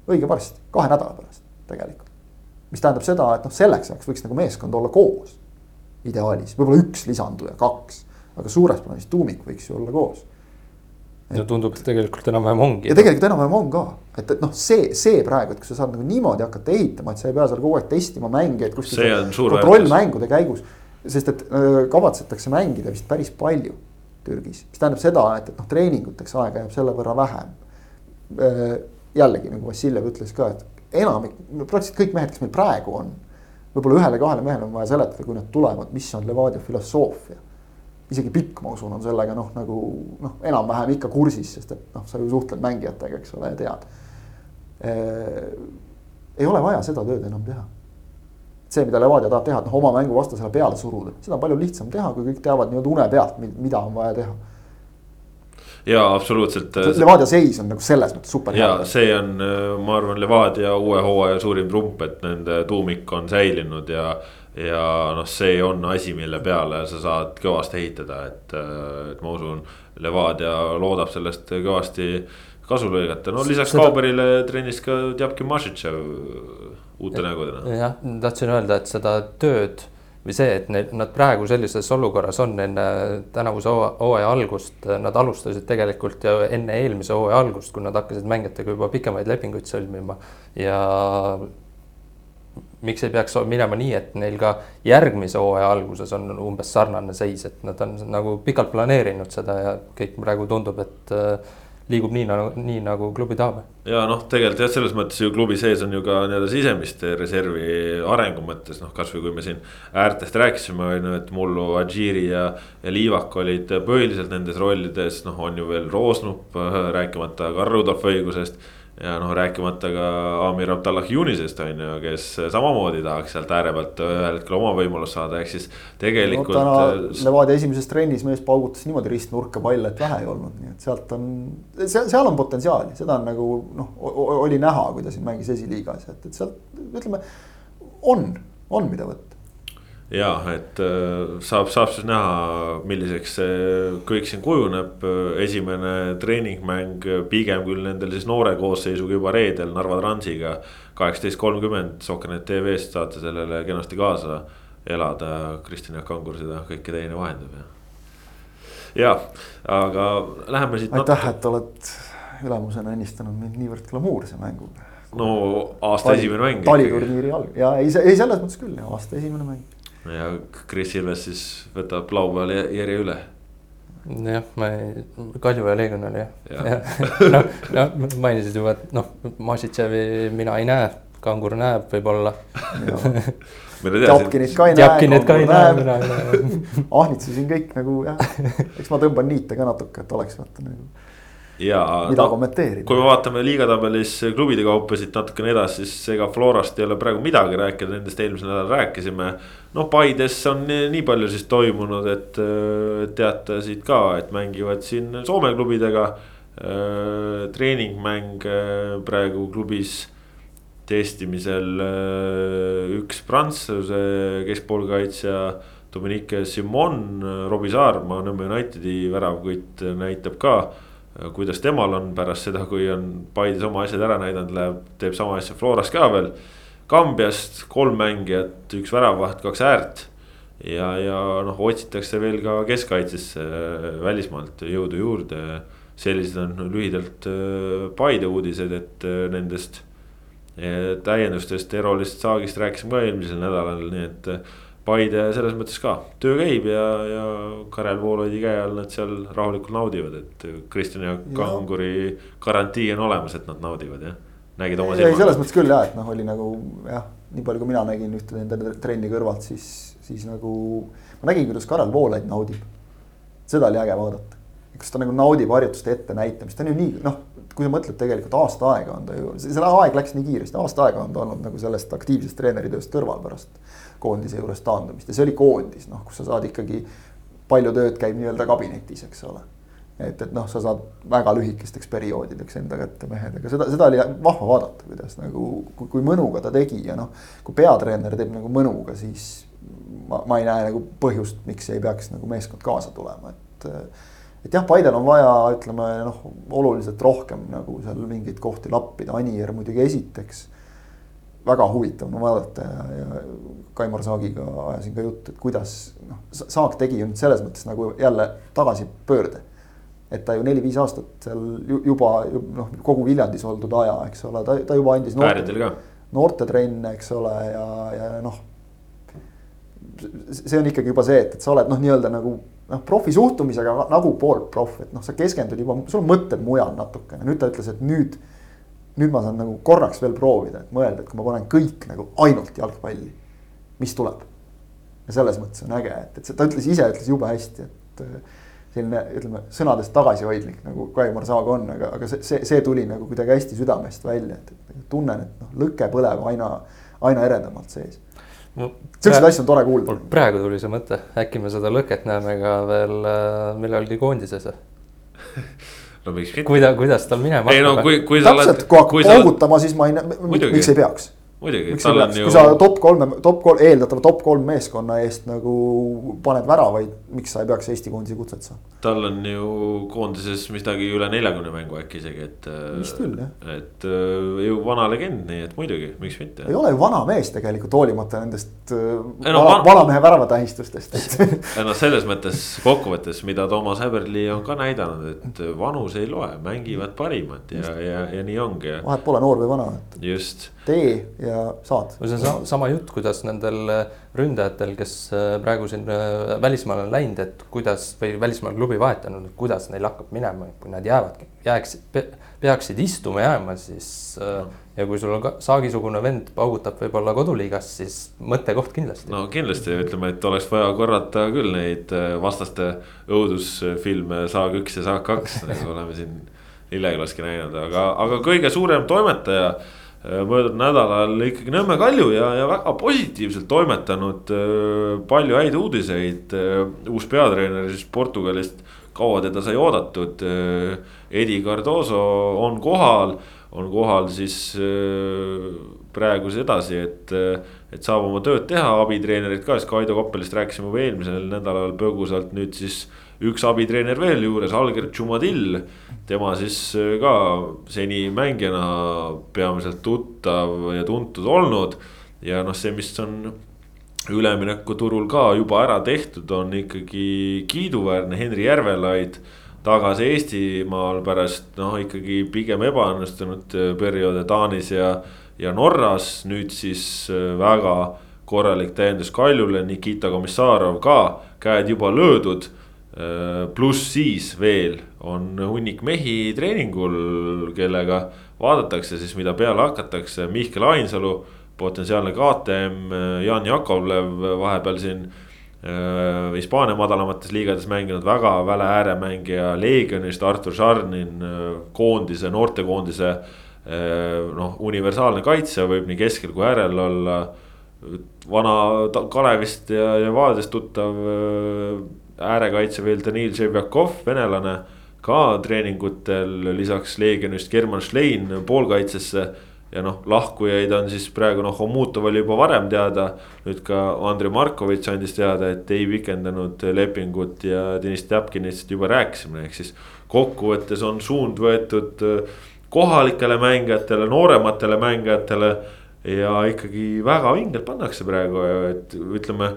õige varsti, kahe nädala pärast tegelikult. mis tähendab seda, et noh, selleks ajaks võiks nagu meeskond olla koos. ideaalis, võib-olla üks lisanduja, kaks, aga suures plaanis tuumik võiks ju olla koos ja tundub, et tegelikult enam-vähem ongi. ja tegelikult enam-vähem on ka, et, et noh, see, see praegu, et kui sa saad nagu niimoodi hakata ehitama, et sa ei pea seal kogu aeg testima mänge, et kuskil kontrollmängude käigus. sest et öö, kavatsetakse mängida vist päris palju Türgis, mis tähendab seda, et, et noh, treeninguteks aega jääb selle võrra vähem. jällegi nagu Vassiljev ütles ka, et enamik, praktiliselt kõik mehed, kes meil praegu on. võib-olla ühele-kahele mehele on vaja seletada, kui nad tulevad, mis on Levadia filosoofia isegi pikk, ma usun, on sellega noh, nagu noh, enam-vähem ikka kursis, sest et noh, sa ju suhtled mängijatega, eks ole, ja tead ei ole vaja seda tööd enam teha. see, mida Levadia tahab teha, et noh, oma mängu vastasele peale suruda, seda on palju lihtsam teha, kui kõik teavad nii-öelda une pealt, mida on vaja teha ja absoluutselt. Levadia seis on nagu selles mõttes super hea. ja see on, ma arvan, Levadia uue hooaja suurim trump, et nende tuumik on säilinud ja. Ja noh, see on asi, mille peale sa saad kõvasti ehitada, et, et ma usun, Levadia loodab sellest kõvasti kasu lõigata, no lisaks seda... Kauberile trennis ka Tjapkin Mašitšev uute nägudena. jah, tahtsin öelda, et seda tööd või see, et neil, nad praegu sellises olukorras on enne tänavuse hooaja algust, nad alustasid tegelikult ju enne eelmise hooaja algust, kui nad hakkasid mängijatega juba pikemaid lepinguid sõlmima ja miks ei peaks minema nii, et neil ka järgmise hooaja alguses on umbes sarnane seis, et nad on nagu pikalt planeerinud seda ja kõik praegu tundub, et liigub nii nagu, nii nagu klubi tahab. ja noh, tegelikult jah, selles mõttes ju klubi sees on ju ka nii-öelda sisemist reservi arengu mõttes noh, kasvõi kui me siin äärtest rääkisime, on ju, et mullu Adžiri ja, ja Liivak olid põhiliselt nendes rollides, noh, on ju veel Roosnup, rääkimata Karl Rudolf õigusest ja noh, rääkimata ka Amir Abdallah Yunisest on ju, kes samamoodi tahaks sealt ääre pealt ühel hetkel oma võimalust saada, ehk siis tegelikult no,. täna Levadia esimeses trennis mees paugutas niimoodi ristnurka palle, et vähe ei olnud, nii et sealt on, seal, seal on potentsiaali, seda on nagu noh, oli näha, kui ta siin mängis esiliigas, et, et sealt ütleme, on, on mida võtta ja et äh, saab, saab siis näha, milliseks see kõik siin kujuneb. esimene treeningmäng pigem küll nendel siis noore koosseisuga juba reedel Narva Transiga. kaheksateist kolmkümmend Sokkernet tv-st saate sellele kenasti kaasa elada. Kristjan Jaak Kangur seda kõike teine vahendab ja. ja, aga läheme siit. aitäh natuke..., et oled ülemusena õnnistanud mind niivõrd glamuurse mänguga. no aasta Tali, esimene mäng. taliturniiri alg- ja ei, ei selles mõttes küll, aasta esimene mäng ja Chris Ilves siis võtab laupäeval järje üle. jah, ma ei, Kalju ja Leegion oli jah ja. ja. noh, noh mainisid juba, et noh, Masitševi mina ei näe, Kangur näeb võib-olla Tjapkinit ka ei näe. Tjapkinit ka ei näe, mina ei näe. ahnitsesin kõik nagu jah, eks ma tõmban niite ka natuke, et oleks vaata nagu ja mida no, kommenteerida. kui me vaatame liigatabelis klubide kaupa siit natukene edasi, siis ega Florast ei ole praegu midagi rääkida, nendest eelmisel nädalal rääkisime. noh, Paides on nii palju siis toimunud, et teatasid ka, et mängivad siin Soome klubidega. treeningmäng praegu klubis testimisel üks prantsuse keskpoolkaitsja. Dominique Simon, Robbie Saarma, Nõmme Unitedi väravkütt näitab ka kuidas temal on pärast seda, kui on Paides oma asjad ära näidanud, läheb, teeb sama asja Floras ka veel. Kambiast kolm mängijat, üks väravaht, kaks äärt. ja, ja noh, otsitakse veel ka keskkaitsesse äh, välismaalt jõudu juurde. sellised on lühidalt äh, Paide uudised, et äh, nendest täiendustest, Erolist saagist rääkisime ka eelmisel nädalal, nii et Paide selles mõttes ka, töö käib ja, ja Karel Voolaidi käe all nad seal rahulikult naudivad, et Kristjan ja Kanguri garantii on olemas, et nad naudivad jah. nägid oma silmaga? selles mõttes küll jah, et noh, oli nagu jah, nii palju, kui mina nägin ühte nende trenni kõrvalt, siis, siis nagu. ma nägin, kuidas Karel Voolaid naudib. seda oli äge vaadata, kas ta nagu naudib harjutuste ettenäitamist, ta on ju nii noh kui sa mõtled tegelikult aasta aega on ta ju, selle aeg läks nii kiiresti, aasta aega on ta olnud nagu sellest aktiivsest treeneritööst kõrval pärast koondise juurest taandumist ja see oli koondis, noh, kus sa saad ikkagi. palju tööd käib nii-öelda kabinetis, eks ole. et, et noh, sa saad väga lühikesteks perioodideks enda kätte mehed, aga seda, seda oli vahva vaadata, kuidas nagu, kui mõnuga ta tegi ja noh. kui peatreener teeb nagu mõnuga, siis ma, ma ei näe nagu põhjust, miks ei peaks nagu meeskond kaasa tulema, et et jah, Paidel on vaja, ütleme noh, oluliselt rohkem nagu seal mingeid kohti lappida, Anier muidugi esiteks väga huvitav on vaadata ja, ja Kaimar Saagiga ajasin ka juttu, et kuidas noh, Saag tegi nüüd selles mõttes nagu jälle tagasipöörde. et ta ju neli-viis aastat seal juba noh, kogu Viljandis oldud aja, eks ole, ta, ta juba andis noorte, noortetrenne, eks ole, ja, ja noh. see on ikkagi juba see, et, et sa oled noh, nii-öelda nagu noh, profi suhtumisega nagu pool proff, et noh, sa keskendud juba, sul on mõtted mujal natukene, nüüd ta ütles, et nüüd nüüd ma saan nagu korraks veel proovida, et mõelda, et kui ma panen kõik nagu ainult jalgpalli, mis tuleb. ja selles mõttes on äge, et, et ta ütles ise, ütles jube hästi, et äh, selline ütleme sõnadest tagasihoidlik nagu Kaimar Saag on, aga, aga see, see, see tuli nagu kuidagi hästi südamest välja, et, et tunnen, et noh, lõke põleb aina, aina eredamalt sees no,. Siukseid asju on tore kuulda. praegu tuli see mõte, äkki me seda lõket näeme ka veel äh, millalgi koondises no miks mitte. kuida-, kuidas tal minema ei no kui, kui sa oled. täpselt, kui hakkab paugutama, siis ma ei, miks ei peaks muidugi, tal on ju. kui sa top kolme, top kolm, eeldatava top kolm meeskonna eest nagu paned väravaid, miks sa ei peaks Eesti koondise kutset saama? tal on ju koondises midagi üle neljakümne mängu äkki isegi, et. vist küll jah. et äh, ju vana legend, nii et muidugi, miks mitte. ei ole ju vana mees tegelikult, hoolimata nendest äh, no, vana, vanamehe väravatähistustest ei no selles mõttes kokkuvõttes, mida Toomas Häberli on ka näidanud, et vanus ei loe, mängivad parimad ja, ja, ja nii ongi. vahet pole noor või vana. just tee ja saad. see on sama, sama jutt, kuidas nendel äh, ründajatel, kes äh, praegu siin äh, välismaale on läinud, et kuidas või välismaal klubi vahetanud, et kuidas neil hakkab minema, kui nad jäävadki, jääksid pe,, peaksid istuma jääma, siis no. ja kui sul on ka saagisugune vend paugutab võib-olla koduliigas, siis mõttekoht kindlasti. no kindlasti ütleme, et oleks vaja korrata küll neid vastaste õudusfilme Saag üks ja Saag kaks nagu oleme siin Lillekülaski näinud, aga, aga kõige suurem toimetaja Äh, möödunud nädalal ikkagi Nõmme Kalju ja, ja väga positiivselt toimetanud. Äh, palju häid uudiseid, äh, uus peatreener siis Portugalist, kaua teda sai oodatud. Edi Cardoso on kohal, on kohal siis praegu siis edasi, et, et saab oma tööd teha, abitreenerid ka, siis Kaido Koppelist rääkisime juba eelmisel nädalal põgusalt, nüüd siis üks abitreener veel juures, Alger Tšumadil. tema siis äh, ka seni mängijana peamiselt tuttav ja tuntud olnud. ja noh, see, mis on üleminekuturul ka juba ära tehtud, on ikkagi kiiduväärne Henri Järvelaid tagasi Eestimaal pärast noh, ikkagi pigem ebaõnnestunud äh, perioode Taanis ja, ja Norras. nüüd siis äh, väga korralik täiendus Kaljule, Nikita Komissarov ka, käed juba löödud pluss siis veel on hunnik mehi treeningul, kellega vaadatakse siis, mida peale hakatakse, Mihkel Ainsalu, potentsiaalne KTM, äh, Jan Jakovlev vahepeal siin äh, Hispaania madalamates liigades mänginud väga väle ääremängija Leegionist, Artur Šarnin, koondise, noortekoondise. noh, universaalne kaitsja võib nii keskel kui äärel olla. vana Kalevist ja, Vaadest tuttav äärekaitse veel Danil Ževjakov, venelane. ka treeningutel lisaks Leegionist German Schlein poolkaitsesse. ja noh, lahkujaid on siis praegu noh, Homutov oli juba varem teada. nüüd ka Andrei Markovitš andis teada, et ei pikendanud lepingut ja Deniss Tjapkinist juba rääkisime, ehk siis kokkuvõttes on suund võetud äh, kohalikele mängijatele, noorematele mängijatele ja ikkagi väga vingelt pannakse praegu, et ütleme.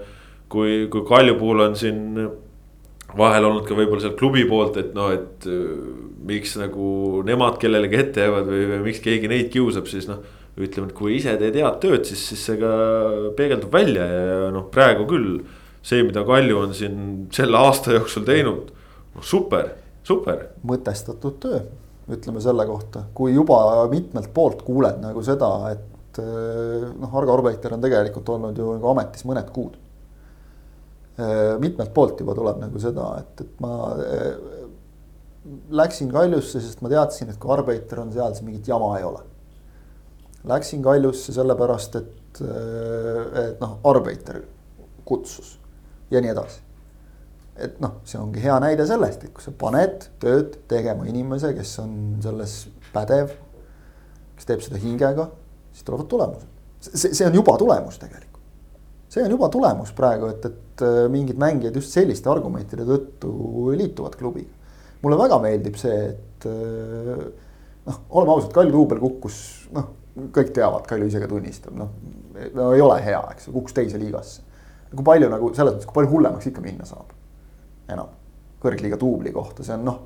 kui, kui Kalju puhul on siin vahel olnud ka võib-olla sealt klubi poolt, et noh, et äh, miks nagu nemad kellelegi ette jäävad või, või miks keegi neid kiusab, siis noh. ütleme, et kui ise teed head tööd, siis, siis see ka peegeldub välja ja noh, praegu küll. see, mida Kalju on siin selle aasta jooksul teinud, noh super, super. mõtestatud töö, ütleme selle kohta, kui juba mitmelt poolt kuuled nagu seda, et äh, noh, Argo Arbeiter on tegelikult olnud ju nagu ametis mõned kuud mitmelt poolt juba tuleb nagu seda, et, et ma äh, läksin Kaljusse, sest ma teadsin, et kui Arbeiter on seal, siis mingit jama ei ole. Läksin Kaljusse sellepärast, et, äh, et noh, Arbeiter kutsus ja nii edasi. et noh, see ongi hea näide sellest, et kui sa paned tööd tegema inimese, kes on selles pädev, kes teeb seda hingega, siis tulevad tulemused. see, see on juba tulemus tegelikult see on juba tulemus praegu, et, et äh, mingid mängijad just selliste argumentide tõttu liituvad klubiga. mulle väga meeldib see, et äh, noh, oleme ausad, Kalju duubel kukkus, noh, kõik teavad, Kalju ise ka tunnistab, noh. no ei ole hea, eks ju, kukkus teise liigasse. kui palju nagu selles mõttes, kui palju hullemaks ikka minna saab? enam, kõrgliiga duubli kohta, see on noh.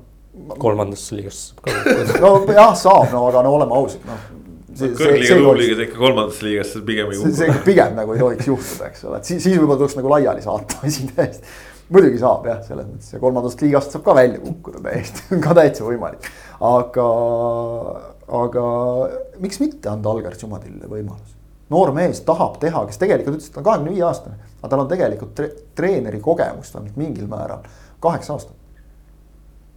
kolmandasse liigasse kukkuda. nojah, saab, no aga no oleme ausad, noh kõrgliiga, tubliigas ikka kolmandasse liigasse pigem ei kuku. see pigem nagu ei tohiks juhtuda, eks ole, et siis, siis võib-olla tuleks nagu laiali saata asi täiesti. muidugi saab jah, selles mõttes ja kolmandast liigast saab ka välja kukkuda täiesti, on ka täitsa võimalik. aga, aga miks mitte anda Algar Tšumadile võimalus? noor mees tahab teha, kes tegelikult ütles, et ta on kahekümne viie aastane, aga tal on tegelikult tre treeneri kogemust vähemalt mingil määral, kaheksa aastat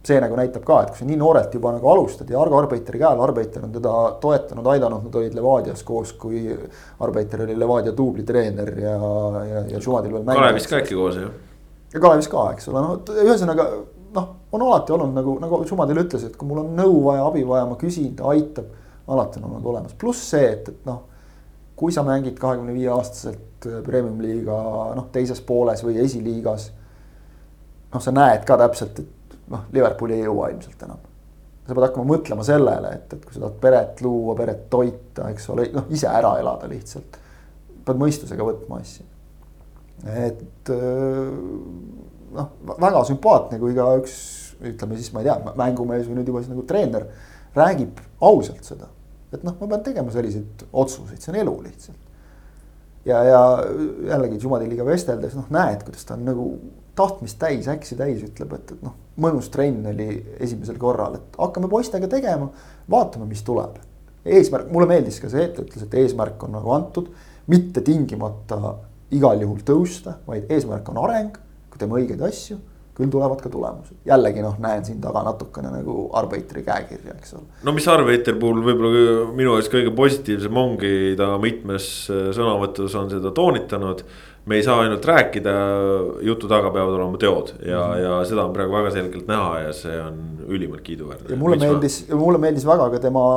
see nagu näitab ka, et kui sa nii noorelt juba nagu alustad ja Argo Arbeiteri käel, Arbeiter on teda toetanud, aidanud, nad olid Levadias koos, kui Arbeiter oli Levadia duublitreener ja, ja, ja Šumadil veel. Kalevis ka äkki koos jah? ja Kalevis ka, eks ole, no ühesõnaga noh, on alati olnud nagu, nagu Sumadil ütles, et kui mul on nõu vaja, abi vaja, ma küsin, ta aitab. alati on olnud olemas, pluss see, et, et noh, kui sa mängid kahekümne viie aastaselt äh, premium-liiga noh, teises pooles või esiliigas. noh, sa näed ka täpselt, et noh, Liverpooli ei jõua ilmselt enam. sa pead hakkama mõtlema sellele, et, et kui sa tahad peret luua, peret toita, eks ole, noh ise ära elada lihtsalt. pead mõistusega võtma asju. et äh, noh, väga sümpaatne, kui ka üks ütleme siis, ma ei tea, mängumees või nüüd juba siis nagu treener räägib ausalt seda. et noh, ma pean tegema selliseid otsuseid, see on elu lihtsalt. ja, ja jällegi Jumadiliga vesteldes noh, näed, kuidas ta on nagu tahtmist täis, äksi täis, ütleb, et, et noh, mõnus trenn oli esimesel korral, et hakkame poistega tegema, vaatame, mis tuleb. eesmärk, mulle meeldis ka see, et ta ütles, et eesmärk on nagu antud, mitte tingimata igal juhul tõusta, vaid eesmärk on areng teeme õigeid asju, küll tulevad ka tulemused. jällegi noh, näen siin taga natukene nagu Arbeiteri käekirja, eks ole. no mis Arbeiteri puhul võib-olla minu arust kõige positiivsem ongi, ta mitmes äh, sõnavõtus on seda toonitanud. Me ei saa ainult rääkida, jutu taga peavad olema teod ja mm, -hmm. ja seda on praegu väga selgelt näha ja see on ülimalt kiiduväärne. ja mulle Miks meeldis ma..., mulle meeldis väga ka tema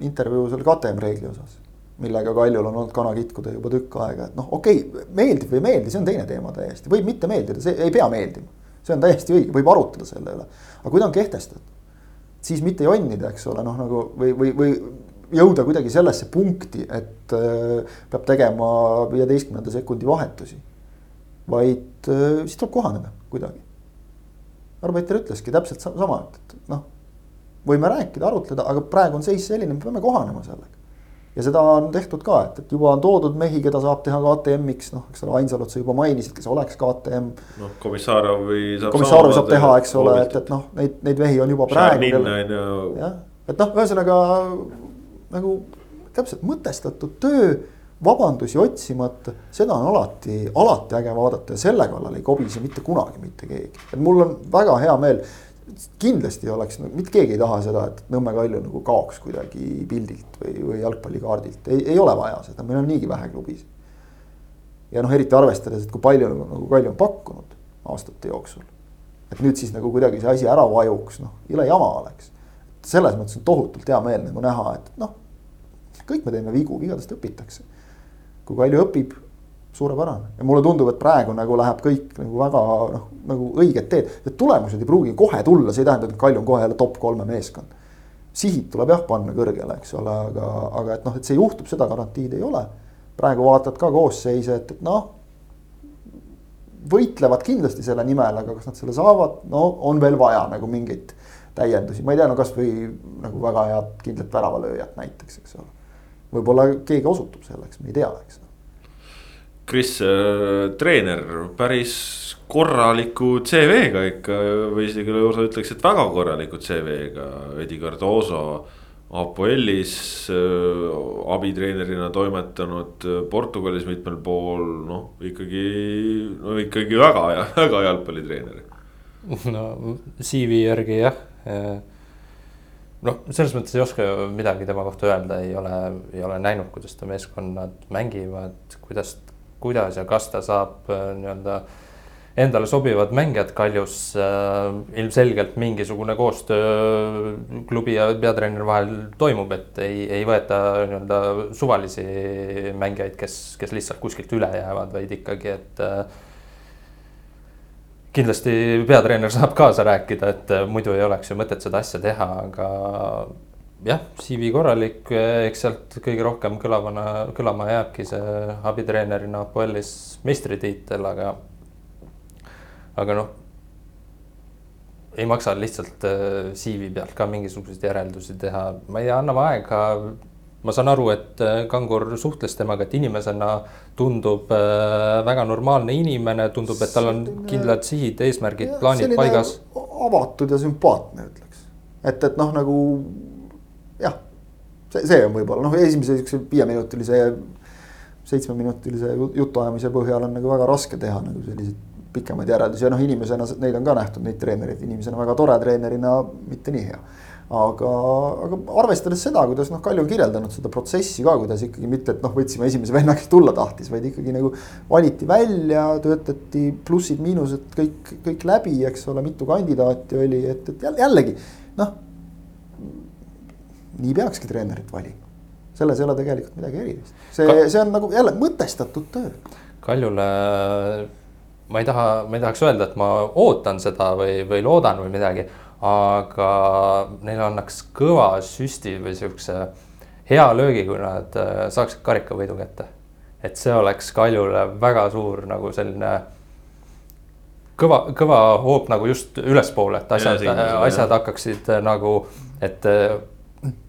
intervjuu selle KTM reegli osas millega Kaljul on olnud kana kitkuda juba tükk aega, et noh, okei okay,, meeldib või ei meeldi, see on teine teema täiesti, võib mitte meeldida, see ei pea meeldima. see on täiesti õige, võib arutada selle üle, aga kui ta on kehtestatud, siis mitte jonnida, eks ole, noh nagu või, või, või jõuda kuidagi sellesse punkti, et äh, peab tegema viieteistkümnenda sekundi vahetusi. vaid äh, siis tuleb kohaneda kuidagi. Arbeiter ütleski täpselt sama, et noh, võime rääkida, arutleda, aga praegu on seis selline, me peame kohanema sellega ja seda on tehtud ka, et, et juba on toodud mehi, keda saab teha KTM-iks, noh, eks ole, Ainsalut sa juba mainisid, kes oleks KTM. noh, Komissarovi saab. Komissarovi saab teha, eks ole, et, et noh, neid, neid mehi on juba praegu. jah, et noh, ühesõnaga nagu täpselt mõtestatud töö, vabandusi otsimata, seda on alati, alati äge vaadata ja selle kallal ei kobise mitte kunagi mitte keegi. et mul on väga hea meel kindlasti oleks, mitte keegi ei taha seda, et Nõmme Kalju nagu kaoks kuidagi pildilt või, või jalgpallikaardilt, ei, ei ole vaja seda, meil on niigi vähe klubis. ja noh, eriti arvestades, et kui palju nagu, nagu Kalju on pakkunud aastate jooksul. et nüüd siis nagu kuidagi see asi ära vajuks, noh, jõle jama oleks. Selles mõttes on tohutult hea meel nagu näha, et noh, kõik me teeme vigu, vigadest õpitakse. kui Kalju õpib suurepärane ja mulle tundub, et praegu nagu läheb kõik nagu väga noh, nagu õiget teed. Need tulemused ei pruugi kohe tulla, see ei tähenda, et Kalju on kohe jälle top kolme meeskond. sihid tuleb jah panna kõrgele, eks ole, aga, aga et noh, et see juhtub, seda garantiid ei ole. praegu vaatad ka koosseise, et, et noh. võitlevad kindlasti selle nimel, aga kas nad selle saavad, no on veel vaja nagu mingeid täiendusi, ma ei tea, no kasvõi nagu väga head kindlat väravalööjat näiteks, eks ole. võib-olla keegi osutub selleks, me ei tea, eks Kris äh,, treener, päris korraliku CV-ga ikka või isegi lausa ütleks, et väga korraliku CV-ga, Edi Cardoso. Apoelis äh, abitreenerina toimetanud äh, Portugalis mitmel pool, noh ikkagi, no ikkagi väga hea, väga jalgpallitreener. no CV järgi jah noh, selles mõttes ei oska midagi tema kohta öelda, ei ole, ei ole näinud, kuidas ta meeskonnad mängivad, kuidas kuidas ja kas ta saab äh, nii-öelda endale sobivad mängijad Kaljus äh,. ilmselgelt mingisugune koostöö klubi ja peatreeneri vahel toimub, et ei, ei võeta nii-öelda suvalisi mängijaid, kes, kes lihtsalt kuskilt üle jäävad, vaid ikkagi, et äh, kindlasti peatreener saab kaasa rääkida, et äh, muidu ei oleks ju mõtet seda asja teha, aga jah, CV korralik, eks sealt kõige rohkem kõlavana, kõlama jääbki see abitreenerina Apoelis meistritiitel, aga, aga noh, ei maksa lihtsalt äh, CV pealt ka mingisuguseid järeldusi teha, ma ei tea, anname aega. Ma saan aru, et äh, Kangur suhtles temaga, et inimesena tundub äh, väga normaalne inimene, tundub, et tal on kindlad sihid, eesmärgid, plaanid paigas. avatud ja sümpaatne, ütleks, et, et noh, nagu jah, see, see on võib-olla noh, esimese siukse viieminutilise, seitsmeminutilise jutuajamise põhjal on nagu väga raske teha nagu selliseid pikemaid järeldusi ja noh, inimesena neid on ka nähtud, neid treenereid, inimesena väga tore, treenerina mitte nii hea aga, aga arvestades seda, kuidas noh, Kalju on kirjeldanud seda protsessi ka, kuidas ikkagi mitte, et noh, võtsime esimese venna, kes tulla tahtis, vaid ikkagi nagu valiti välja, töötati plussid-miinused kõik, kõik läbi, eks ole, mitu kandidaati oli, et, et jällegi noh. nii peakski treenerit valima, selles ei ole tegelikult midagi erilist, see, see on nagu jälle mõtestatud töö. Kaljule ma ei taha, ma ei tahaks öelda, et ma ootan seda või, või loodan või midagi aga neile annaks kõva süsti või siukse hea löögi, kui nad äh, saaksid karikavõidu kätte. et see oleks Kaljule väga suur nagu selline kõva, kõva hoop nagu just ülespoole, et asjad, asjad hakkaksid äh, nagu, et äh,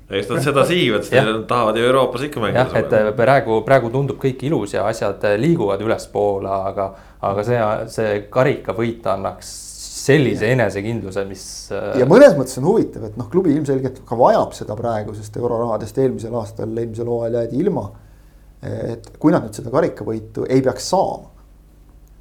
eks nad seda sihivad, sest nad tahavad ju Euroopas ikka mängida. jah, et praegu, praegu tundub kõik ilus ja asjad liiguvad ülespoole, aga, aga see, see karikavõit annaks sellise enesekindluse, mis. Äh, ja mõnes mõttes on huvitav, et noh, klubi ilmselgelt ka vajab seda praegu, sest eurorahadest eelmisel aastal, eelmisel hooajal jäädi ilma. et kui nad nüüd seda karikavõitu ei peaks saama,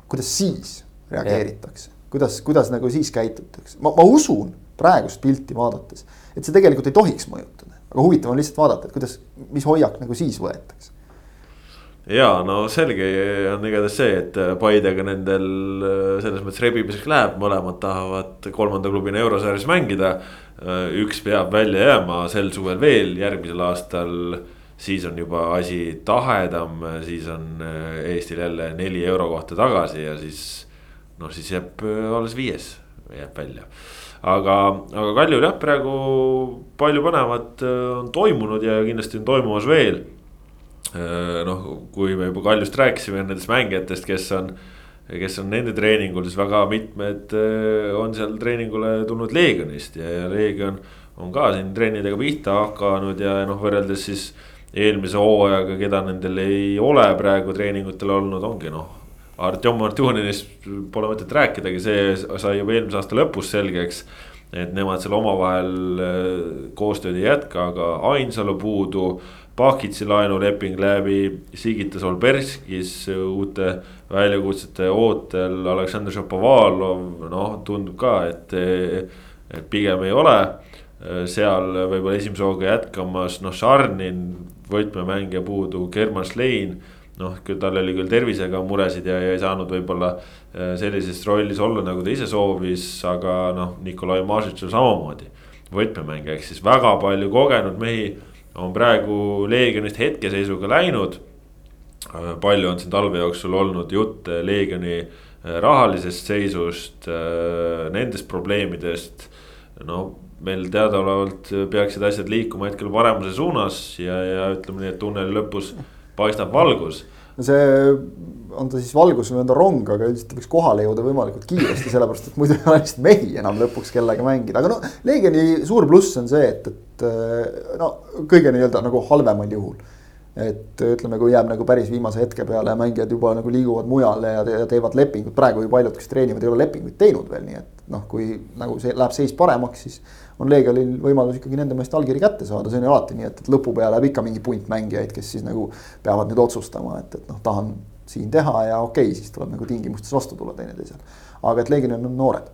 kuidas siis reageeritakse, kuidas, kuidas nagu siis käitutakse, ma, ma usun praegust pilti vaadates, et see tegelikult ei tohiks mõjutada, aga huvitav on lihtsalt vaadata, et kuidas, mis hoiak nagu siis võetakse ja no selge on igatahes see, et Paidega nendel selles mõttes rebimiseks läheb, mõlemad tahavad kolmanda klubina eurosarjas mängida. üks peab välja jääma sel suvel veel, järgmisel aastal siis on juba asi tahedam, siis on Eestil jälle neli eurokohta tagasi ja siis. noh, siis jääb alles viies, jääb välja. aga, aga Kaljul jah, praegu palju põnevat on toimunud ja kindlasti on toimumas veel Äh, noh, kui me juba Kaljust rääkisime nendest mängijatest, kes on, kes on nende treeningul, siis väga mitmed äh, on seal treeningule tulnud Leegionist ja, ja Leegion on ka siin trennidega pihta hakanud ja noh, võrreldes siis eelmise hooajaga, keda nendel ei ole praegu treeningutel olnud, ongi noh. Artjom Artjuninist pole mõtet rääkidagi, see sai juba eelmise aasta lõpus selgeks. et nemad seal omavahel äh, koostööd ei jätka, aga Ainsalu puudu Pakitsi laenuleping läbi, Sigita Solberskis uute väljakutsete ootel, Aleksandr Šapovalov, noh, tundub ka, et, et pigem ei ole seal võib-olla esimese hooga jätkamas, noh, Šarnin, võtmemängija puudu, German Schlein. noh, küll tal oli küll tervisega muresid ja, ja ei saanud võib-olla äh, sellises rollis olla, nagu ta ise soovis, aga noh, Nikolai Mažitšil samamoodi. võtmemängija, ehk siis väga palju kogenud mehi on praegu Leegionist hetkeseisuga läinud. palju on siin talve jooksul olnud jutte Leegioni äh, rahalisest seisust, äh, nendest probleemidest. no meil teadaolevalt peaksid asjad liikuma hetkel paremuse suunas ja, ja ütleme nii, et tunneli lõpus paistab valgus see on ta siis valgus või on ta rong, aga üldiselt ta võiks kohale jõuda võimalikult kiiresti, sellepärast et muidu ei ole lihtsalt mehi enam lõpuks kellega mängida, aga no Leegioni suur pluss on see, et, et no kõige nii-öelda nagu halvemal juhul. Et ütleme, kui jääb nagu päris viimase hetke peale ja mängijad juba nagu liiguvad mujale ja, ja teevad lepingut, praegu ju paljud, kes treenivad, ei ole lepinguid teinud veel, nii et noh, kui nagu see läheb seis paremaks, siis on Leegionil võimalus ikkagi nende meest allkiri kätte saada, see on ju alati nii, et, et lõpu peale jääb ikka mingi punt mängijaid, kes siis nagu peavad nüüd otsustama, et, et noh, tahan siin teha ja okei okay,, siis tuleb nagu tingimustes vastu tulla teineteisele. aga et Leegionil on noored.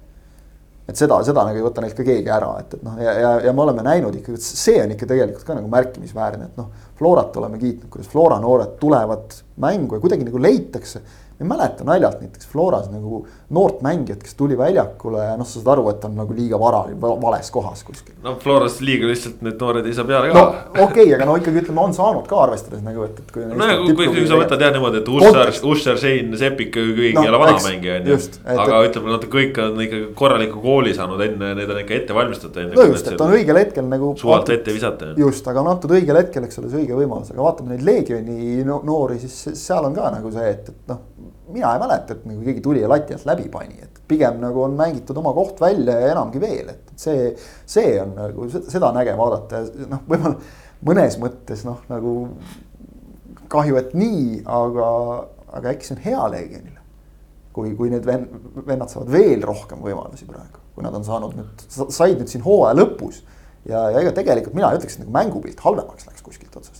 Et seda, seda nagu ei võta neilt ka keegi ära, et, et noh, ja, ja, ja me oleme näinud ikkagi, et see on ikka tegelikult ka nagu märkimisväärne, et noh. Florat oleme kiitnud, kuidas Flora noored tulevad mängu ja kuidagi nagu leitakse ma ei mäleta naljalt näiteks Floras nagu noort mängijat, kes tuli väljakule ja noh, sa saad aru, et ta on nagu liiga vara, vales kohas kuskil. no Floras liiga lihtsalt need noored ei saa peale ka. no okei okay,, aga no ikkagi ütleme, on saanud ka arvestades nagu, et, et kui. no ja kui, kui sa võtad jah niimoodi, et Ussar, Ussar, Sein, Sepik, kõik no, ei ole vana mängija on ju. aga ütleme, nad kõik on ikka korraliku kooli saanud enne, need on ikka ette valmistatud. no just, et on õigel hetkel nagu. suvalt ette visata. just, aga on antud õigel hetkel, eks ole, see õige võimalus, aga vaatame neid Leegioni noori, siis seal on ka nagu see, et, et noh mina ei mäleta, et nagu keegi tuli ja lati alt läbi pani, et pigem nagu on mängitud oma koht välja ja enamgi veel, et see. see on nagu seda näge vaadata ja noh, võib-olla mõnes mõttes noh, nagu kahju, et nii, aga, aga äkki see on hea Legionile. kui, kui need vennad saavad veel rohkem võimalusi praegu, kui nad on saanud nüüd, said nüüd siin hooaja lõpus. ja, ja ega tegelikult mina ütleks, et nagu mängupilt halvemaks läks kuskilt otsast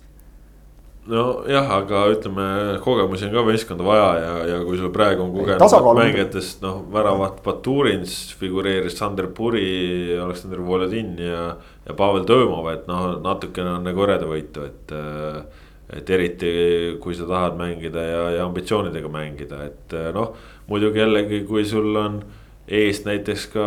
nojah, aga ütleme, kogemusi on ka võistkonda vaja ja, ja kui sul praegu on kogenud mängijatest noh, väravat Baturins figureeris Sander Puri, Aleksandr Volodin ja. ja Pavel Tõõmov, et noh, natukene on nagu hõredavõitu, et. et eriti, kui sa tahad mängida ja, ja ambitsioonidega mängida, et noh, muidugi jällegi, kui sul on eest näiteks ka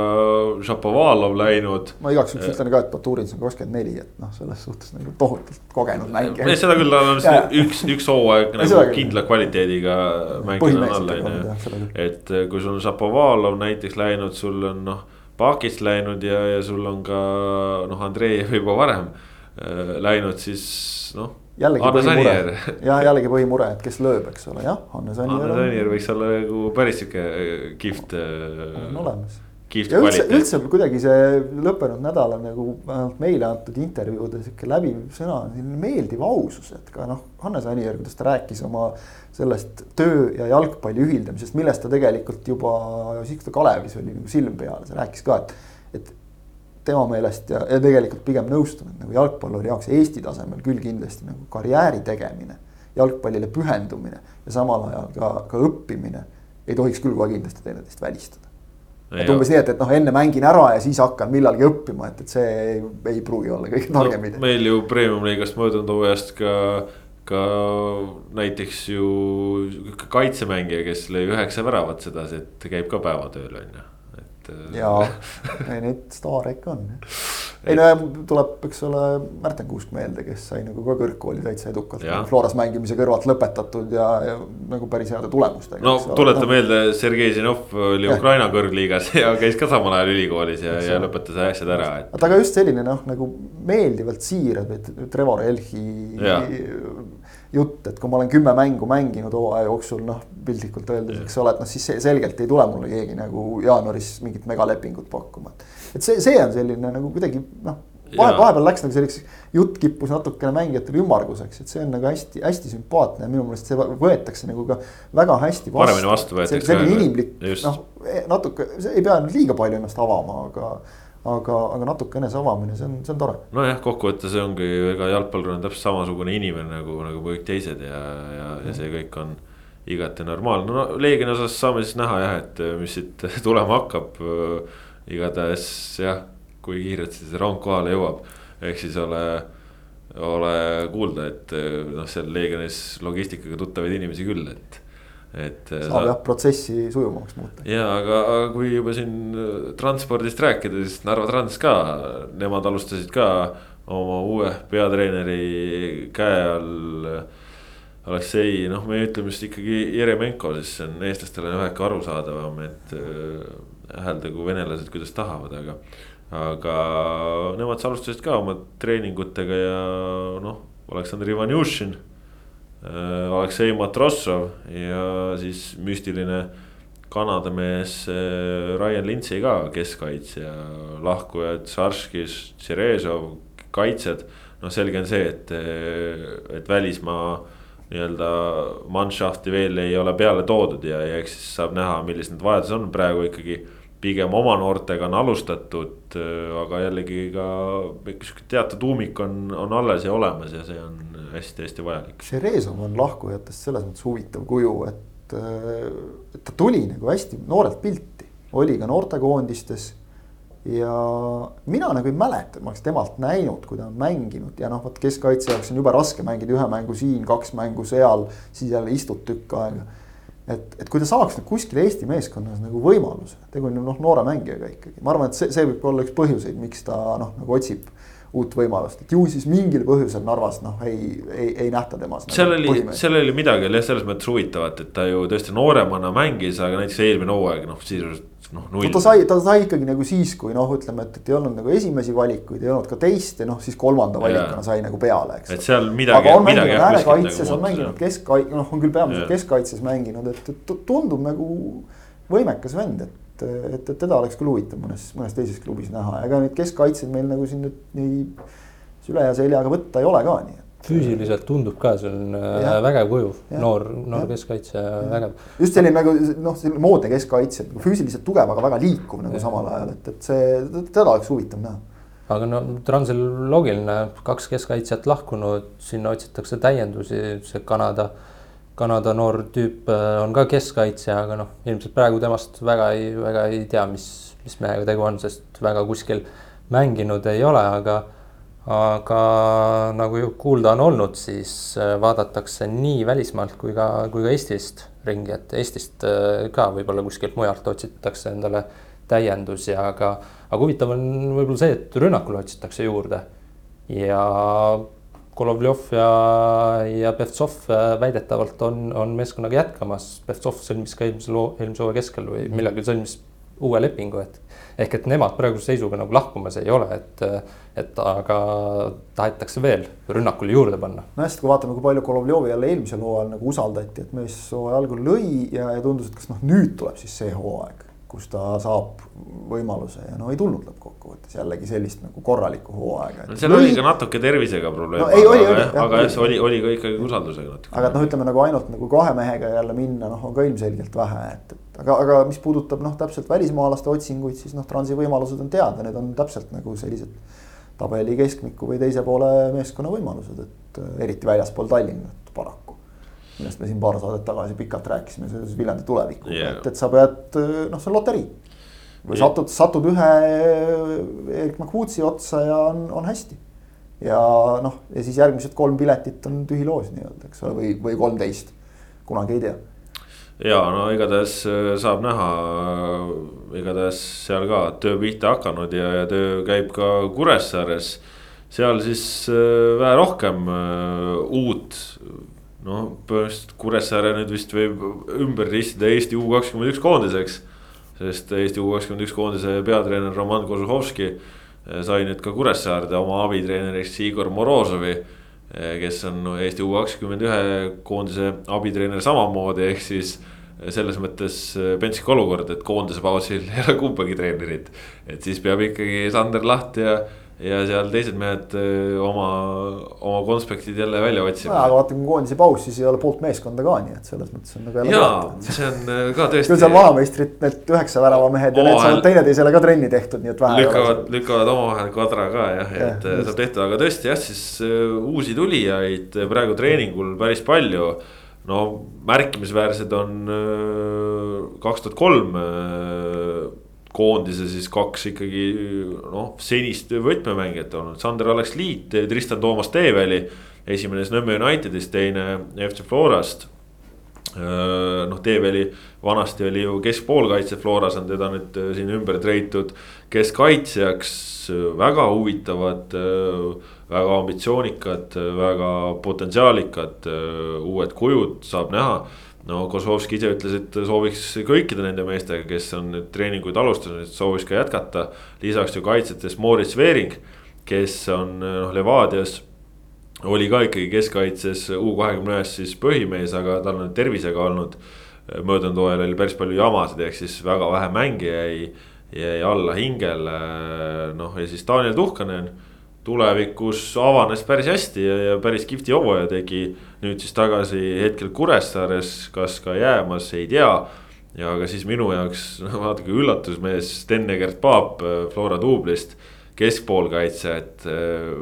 Šapovalov läinud. ma igaks juhuks ütlen ka, et Baturins on kakskümmend neli, et noh, selles suhtes nagu tohutult kogenud mängija. seda küll, tal on üks, üks hooaeg nagu kindla kvaliteediga mängija on all, on ju. et eh, kui sul on Šapovalov näiteks läinud, sul on noh, Pakist läinud ja, ja sul on ka noh, Andreev juba varem äh, läinud, siis noh jällegi põhimure, jah, jällegi põhimure, et kes lööb, eks ole, jah, Hannes Anier. Hannes Anier võiks olla nagu päris sihuke äh, kihvt. Äh, on olemas. ja üldse, üldse kuidagi see lõppenud nädal on nagu vähemalt meile antud intervjuudes sihuke läbiv sõna, selline meeldiv ausus, et ka noh, Hannes Anier, kuidas ta rääkis oma sellest töö ja jalgpalli ühildamisest, millest ta tegelikult juba ta Kalevis oli nagu silm peal, ta rääkis ka, et, et tema meelest ja, ja tegelikult pigem nõustun, et nagu jalgpalluri jaoks Eesti tasemel küll kindlasti nagu karjääri tegemine, jalgpallile pühendumine ja samal ajal ka, ka õppimine ei tohiks küll kohe kindlasti teineteist välistada. et umbes nii, et, et noh, enne mängin ära ja siis hakkan millalgi õppima, et, et see ei, ei pruugi olla kõige targem idee no,. meil ju premium-liigast möödunud hooajast ka ka näiteks ju kaitsemängija, kes lõi üheksa väravat sedasi, et käib ka päevatööl on ju et. jaa, ei neid staare ikka on ei no tuleb, eks ole, Märten Kuusk meelde, kes sai nagu ka kõrgkooli täitsa edukalt Floras mängimise kõrvalt lõpetatud ja, ja nagu päris heade tulemustega. no tuleta no. meelde, Sergei Zinov oli ja. Ukraina kõrgliigas ja käis ka samal ajal ülikoolis ja, ja lõpetas asjad ära et.... aga just selline noh, nagu meeldivalt siirad, et Trevor Elhi jutt, et kui ma olen kümme mängu mänginud hooaja jooksul, noh piltlikult öeldes, eks ole, et noh, siis selgelt ei tule mulle keegi nagu jaanuaris mingit megalepingut pakkuma. et see, see on selline nagu kuidagi noh, vahe, vahepeal läks nagu selliseks, jutt kippus natukene mängijatele ümmarguseks, et see on nagu hästi-hästi sümpaatne ja minu meelest see võetakse nagu ka väga hästi vastu. paremini vastu võetakse. selline inimlik, noh natuke, ei pea liiga palju ennast avama, aga aga, aga natuke eneseavamine, see on, see on tore. nojah, kokkuvõttes ongi, ega jalgpallur on täpselt samasugune inimene nagu, nagu kõik teised ja, ja, ja see kõik on igati normaalne, no Leegioni osas saame siis näha jah, et mis siit tulema hakkab. igatahes jah, kui kiirelt siis rong kohale jõuab, ehk siis ole, ole kuulda, et noh, seal Leegionis logistikaga tuttavaid inimesi küll, et et. Äh, saab jah protsessi sujuvamaks muuta. ja aga, aga kui juba siin äh, transpordist rääkida, siis Narva Trans ka, nemad alustasid ka oma uue peatreeneri käe all. Aleksei, noh, me ütleme vist ikkagi Jeremenko, siis see on eestlastele väheke arusaadavam, et äh, hääldagu venelased, kuidas tahavad, aga. aga nemad alustasid ka oma treeningutega ja noh, Aleksandr Ivanjušin Äh, Aleksei Matrossov ja siis müstiline Kanada mees äh, Ryan Lindsay ka keskkaitsja, lahkujad Šarškis, Tšerezov, kaitsjad. noh, selge on see, et, et välismaa nii-öelda manšafti veel ei ole peale toodud ja, ja eks siis saab näha, millised need vajadused on, praegu ikkagi pigem oma noortega on alustatud, aga jällegi ka sihuke teatud uumik on, on alles ja olemas ja see on hästi-hästi vajalik. Šerezov on lahkujatest selles mõttes huvitav kuju, et, et ta tuli nagu hästi noorelt pilti, oli ka noortekoondistes. ja mina nagu ei mäleta, et ma oleks temalt näinud, kui ta on mänginud ja noh, vot keskkaitse jaoks on jube raske mängida ühe mängu siin, kaks mängu seal, siis jälle istud tükk aega et, et kui ta saaks nüüd kuskil Eesti meeskonnas nagu võimaluse, tegu on ju noh, noore mängijaga ikkagi, ma arvan, et see, see võib olla üks põhjuseid, miks ta noh, nagu otsib uut võimalust, et ju siis mingil põhjusel Narvas noh, ei, ei, ei nähta temas. Nagu seal nagu oli, seal oli midagi oli jah, selles mõttes huvitavat, et ta ju tõesti nooremana mängis, aga näiteks eelmine hooaeg noh, sisuliselt noh. no ta sai, ta sai ikkagi nagu siis, kui noh, ütleme, et, et ei olnud nagu esimesi valikuid, ei olnud ka teist ja noh, siis kolmanda valikuna sai nagu peale, eks. et seal midagi. aga on mänginud äärekaitses nagu, on mänginud keskkaitses, noh, on küll peamiselt keskkaitses mänginud, et, et tundub nagu võimekas vend, et et, et, et teda oleks küll huvitav mõnes, mõnes teises klubis näha, ega neid keskkaitseid meil nagu siin nüüd nii süle ja seljaga võtta ei ole ka, nii füüsiliselt tundub ka, see on äh, ja. vägev kuju, noor, noor keskkaitse, vägev. just selline nagu noh, selline moodne keskkaitse, nagu füüsiliselt tugev, aga väga liikuv nagu ja. samal ajal, et, et see, teda oleks huvitav näha aga no Transil loogiline, kaks keskkaitsjat lahkunud, sinna otsitakse täiendusi, see Kanada, Kanada noor tüüp äh, on ka keskkaitsja, aga noh, ilmselt praegu temast väga ei, väga ei tea, mis, mis mehega tegu on, sest väga kuskil mänginud ei ole, aga aga nagu kuulda on olnud, siis äh, vaadatakse nii välismaalt kui ka, kui ka Eestist ringi, et Eestist äh, ka võib-olla kuskilt mujalt otsitakse endale täiendusi, aga, aga huvitav on võib-olla see, et rünnakule otsitakse juurde. Ja Golovjov ja, ja Pevtsov äh, väidetavalt on, on meeskonnaga jätkamas. Pevtsov sõlmis ka eelmise loo, eelmise hooaja keskel või millalgi sõlmis uue lepingu, et ehk et nemad praeguse seisuga nagu lahkumas ei ole, et, et aga tahetakse veel rünnakule juurde panna. no hästi, kui vaatame, kui palju Golovjovi jälle eelmisel hooajal nagu usaldati, et mees hooaja algul lõi ja, ja tundus, et kas noh, nüüd tuleb siis see hooaeg kus ta saab võimaluse ja no ei tulnud lõppkokkuvõttes jällegi sellist nagu korralikku hooaega. no seal või... oli ka natuke tervisega probleem no,. aga, oli, oli, aga jah, see oli, oli ka ikkagi usaldusega natuke. aga et noh, ütleme nagu ainult nagu kahe mehega jälle minna, noh, on ka ilmselgelt vähe, et, et aga, aga mis puudutab noh, täpselt välismaalaste otsinguid, siis noh, Transi võimalused on teada, need on täpselt nagu sellised tabeli keskmiku või teise poole meeskonna võimalused, et eriti väljaspool Tallinnat paraku millest me siin paar saadet tagasi pikalt rääkisime seoses Viljandi tulevikuga yeah., et, et sa pead, noh, see on loterii. või yeah. satud, satud ühe Erik Makutsi otsa ja on, on hästi. ja noh, ja siis järgmised kolm piletit on tühi loos nii-öelda, eks ole, või, või kolmteist, kunagi ei tea ja no igatahes äh, saab näha, igatahes seal ka töö pihta hakanud ja, ja töö käib ka Kuressaares. seal siis äh, vähe rohkem äh, uut noh, põhimõtteliselt Kuressaare nüüd vist võib ümber ristida Eesti U kakskümmend üks koondiseks. sest Eesti U kakskümmend üks koondise peatreener Roman Kožuhovski eh, sai nüüd ka Kuressaarde oma abitreeneriks Igor Morozovi. Eh, kes on Eesti U kakskümmend ühe koondise abitreener samamoodi, ehk siis eh, selles mõttes pentsik olukord, et koondise pausil ei ole kumbagi treenerit. et siis peab ikkagi Sander Laht ja ja seal teised mehed oma, oma konspektid jälle välja otsima. aga vaata, kui koondise paus, siis ei ole poolt meeskonda ka, nii et selles mõttes on nagu jaa, see on ka tõesti. küll seal vanameistrid, need üheksa väravamehed ja need saavad teineteisele ka trenni tehtud, nii et vähe. lükkavad, lükkavad omavahel kvadra ka jah ja,, et just. saab tehtud, aga tõesti jah, siis uusi tulijaid praegu treeningul päris palju no märkimisväärsed on kaks tuhat kolm koondise siis kaks ikkagi noh, senist võtmemängijat olnud, Sander Aleksliit, Tristan Toomas Teeväli. esimene siis Nõmme Unitedist, teine FC Florast. noh, Teeväli vanasti oli ju keskpoolkaitse, Floras on teda nüüd siin ümber treitud keskkaitsjaks, väga huvitavad väga ambitsioonikad, väga potentsiaalikad uued kujud saab näha no Kozlovski ise ütles, et sooviks kõikide nende meestega, kes on nüüd treeninguid alustanud, sooviks ka jätkata. lisaks ju kaitsetes Moritz Veering, kes on noh Levadias oli ka ikkagi keskkaitses U kahekümne ühes siis põhimees, aga tal on tervisega olnud. möödunud hooajal oli päris palju jamasid, ehk siis väga vähe mänge jäi, jäi alla hingele. noh, ja siis Daniel Tuhkanen tulevikus avanes päris hästi ja, ja päris kihvti hooaja tegi. nüüd siis tagasi hetkel Kuressaares, kas ka jäämas, ei tea. ja aga siis minu jaoks noh, vaadake üllatusmees Sten-Egert Paap äh, Flora duublist, keskpoolkaitse, et äh,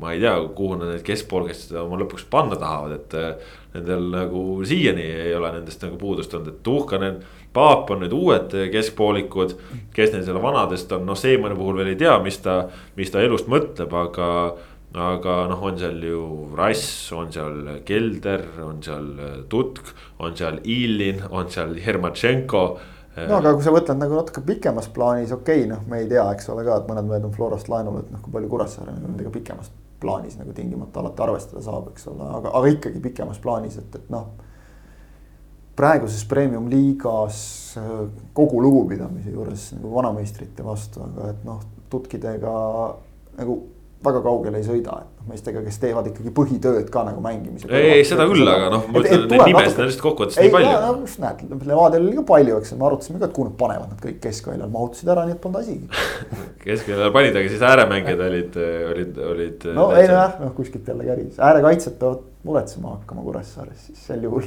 ma ei tea, kuhu nad need keskpoolkaitsjad oma lõpuks panna tahavad, et äh, nendel nagu siiani ei ole nendest nagu puudust olnud, et Tuhkanen Paap on nüüd uued keskpoolikud, kes neil seal vanadest on, noh, Seemani puhul veel ei tea, mis ta, mis ta elust mõtleb, aga. aga noh, on seal ju Rass, on seal Kelder, on seal Tutk, on seal Ilin, on seal Hermatšenko no aga kui sa mõtled nagu natuke pikemas plaanis, okei okay,, noh, me ei tea, eks ole ka, et mõned mehed on Florast laenul, et noh, kui palju Kuressaare nendega pikemas plaanis nagu tingimata alati arvestada saab, eks ole, aga, aga ikkagi pikemas plaanis, et, et noh praeguses premium-liigas äh, kogu lugupidamise juures nagu vanameistrite vastu, aga et noh, tutkidega nagu väga kaugele ei sõida, et noh, meestega, kes teevad ikkagi põhitööd ka nagu mängimisega. ei, ei seda küll, aga noh, ma ütlen, neid nimesid on lihtsalt kokkuvõttes nii palju. no just näed, Levadial oli ka palju, eks me arutasime ka, et kuhu nad panevad nad kõik keskväljal, mahutasid ära, nii et polnud asigi keskväljal panid, aga siis ääremängijad olid, olid, olid. no ei nojah, noh kuskilt jälle käris, äärekaitsjad peavad muretsema hakkama Kuressaares, siis sel juhul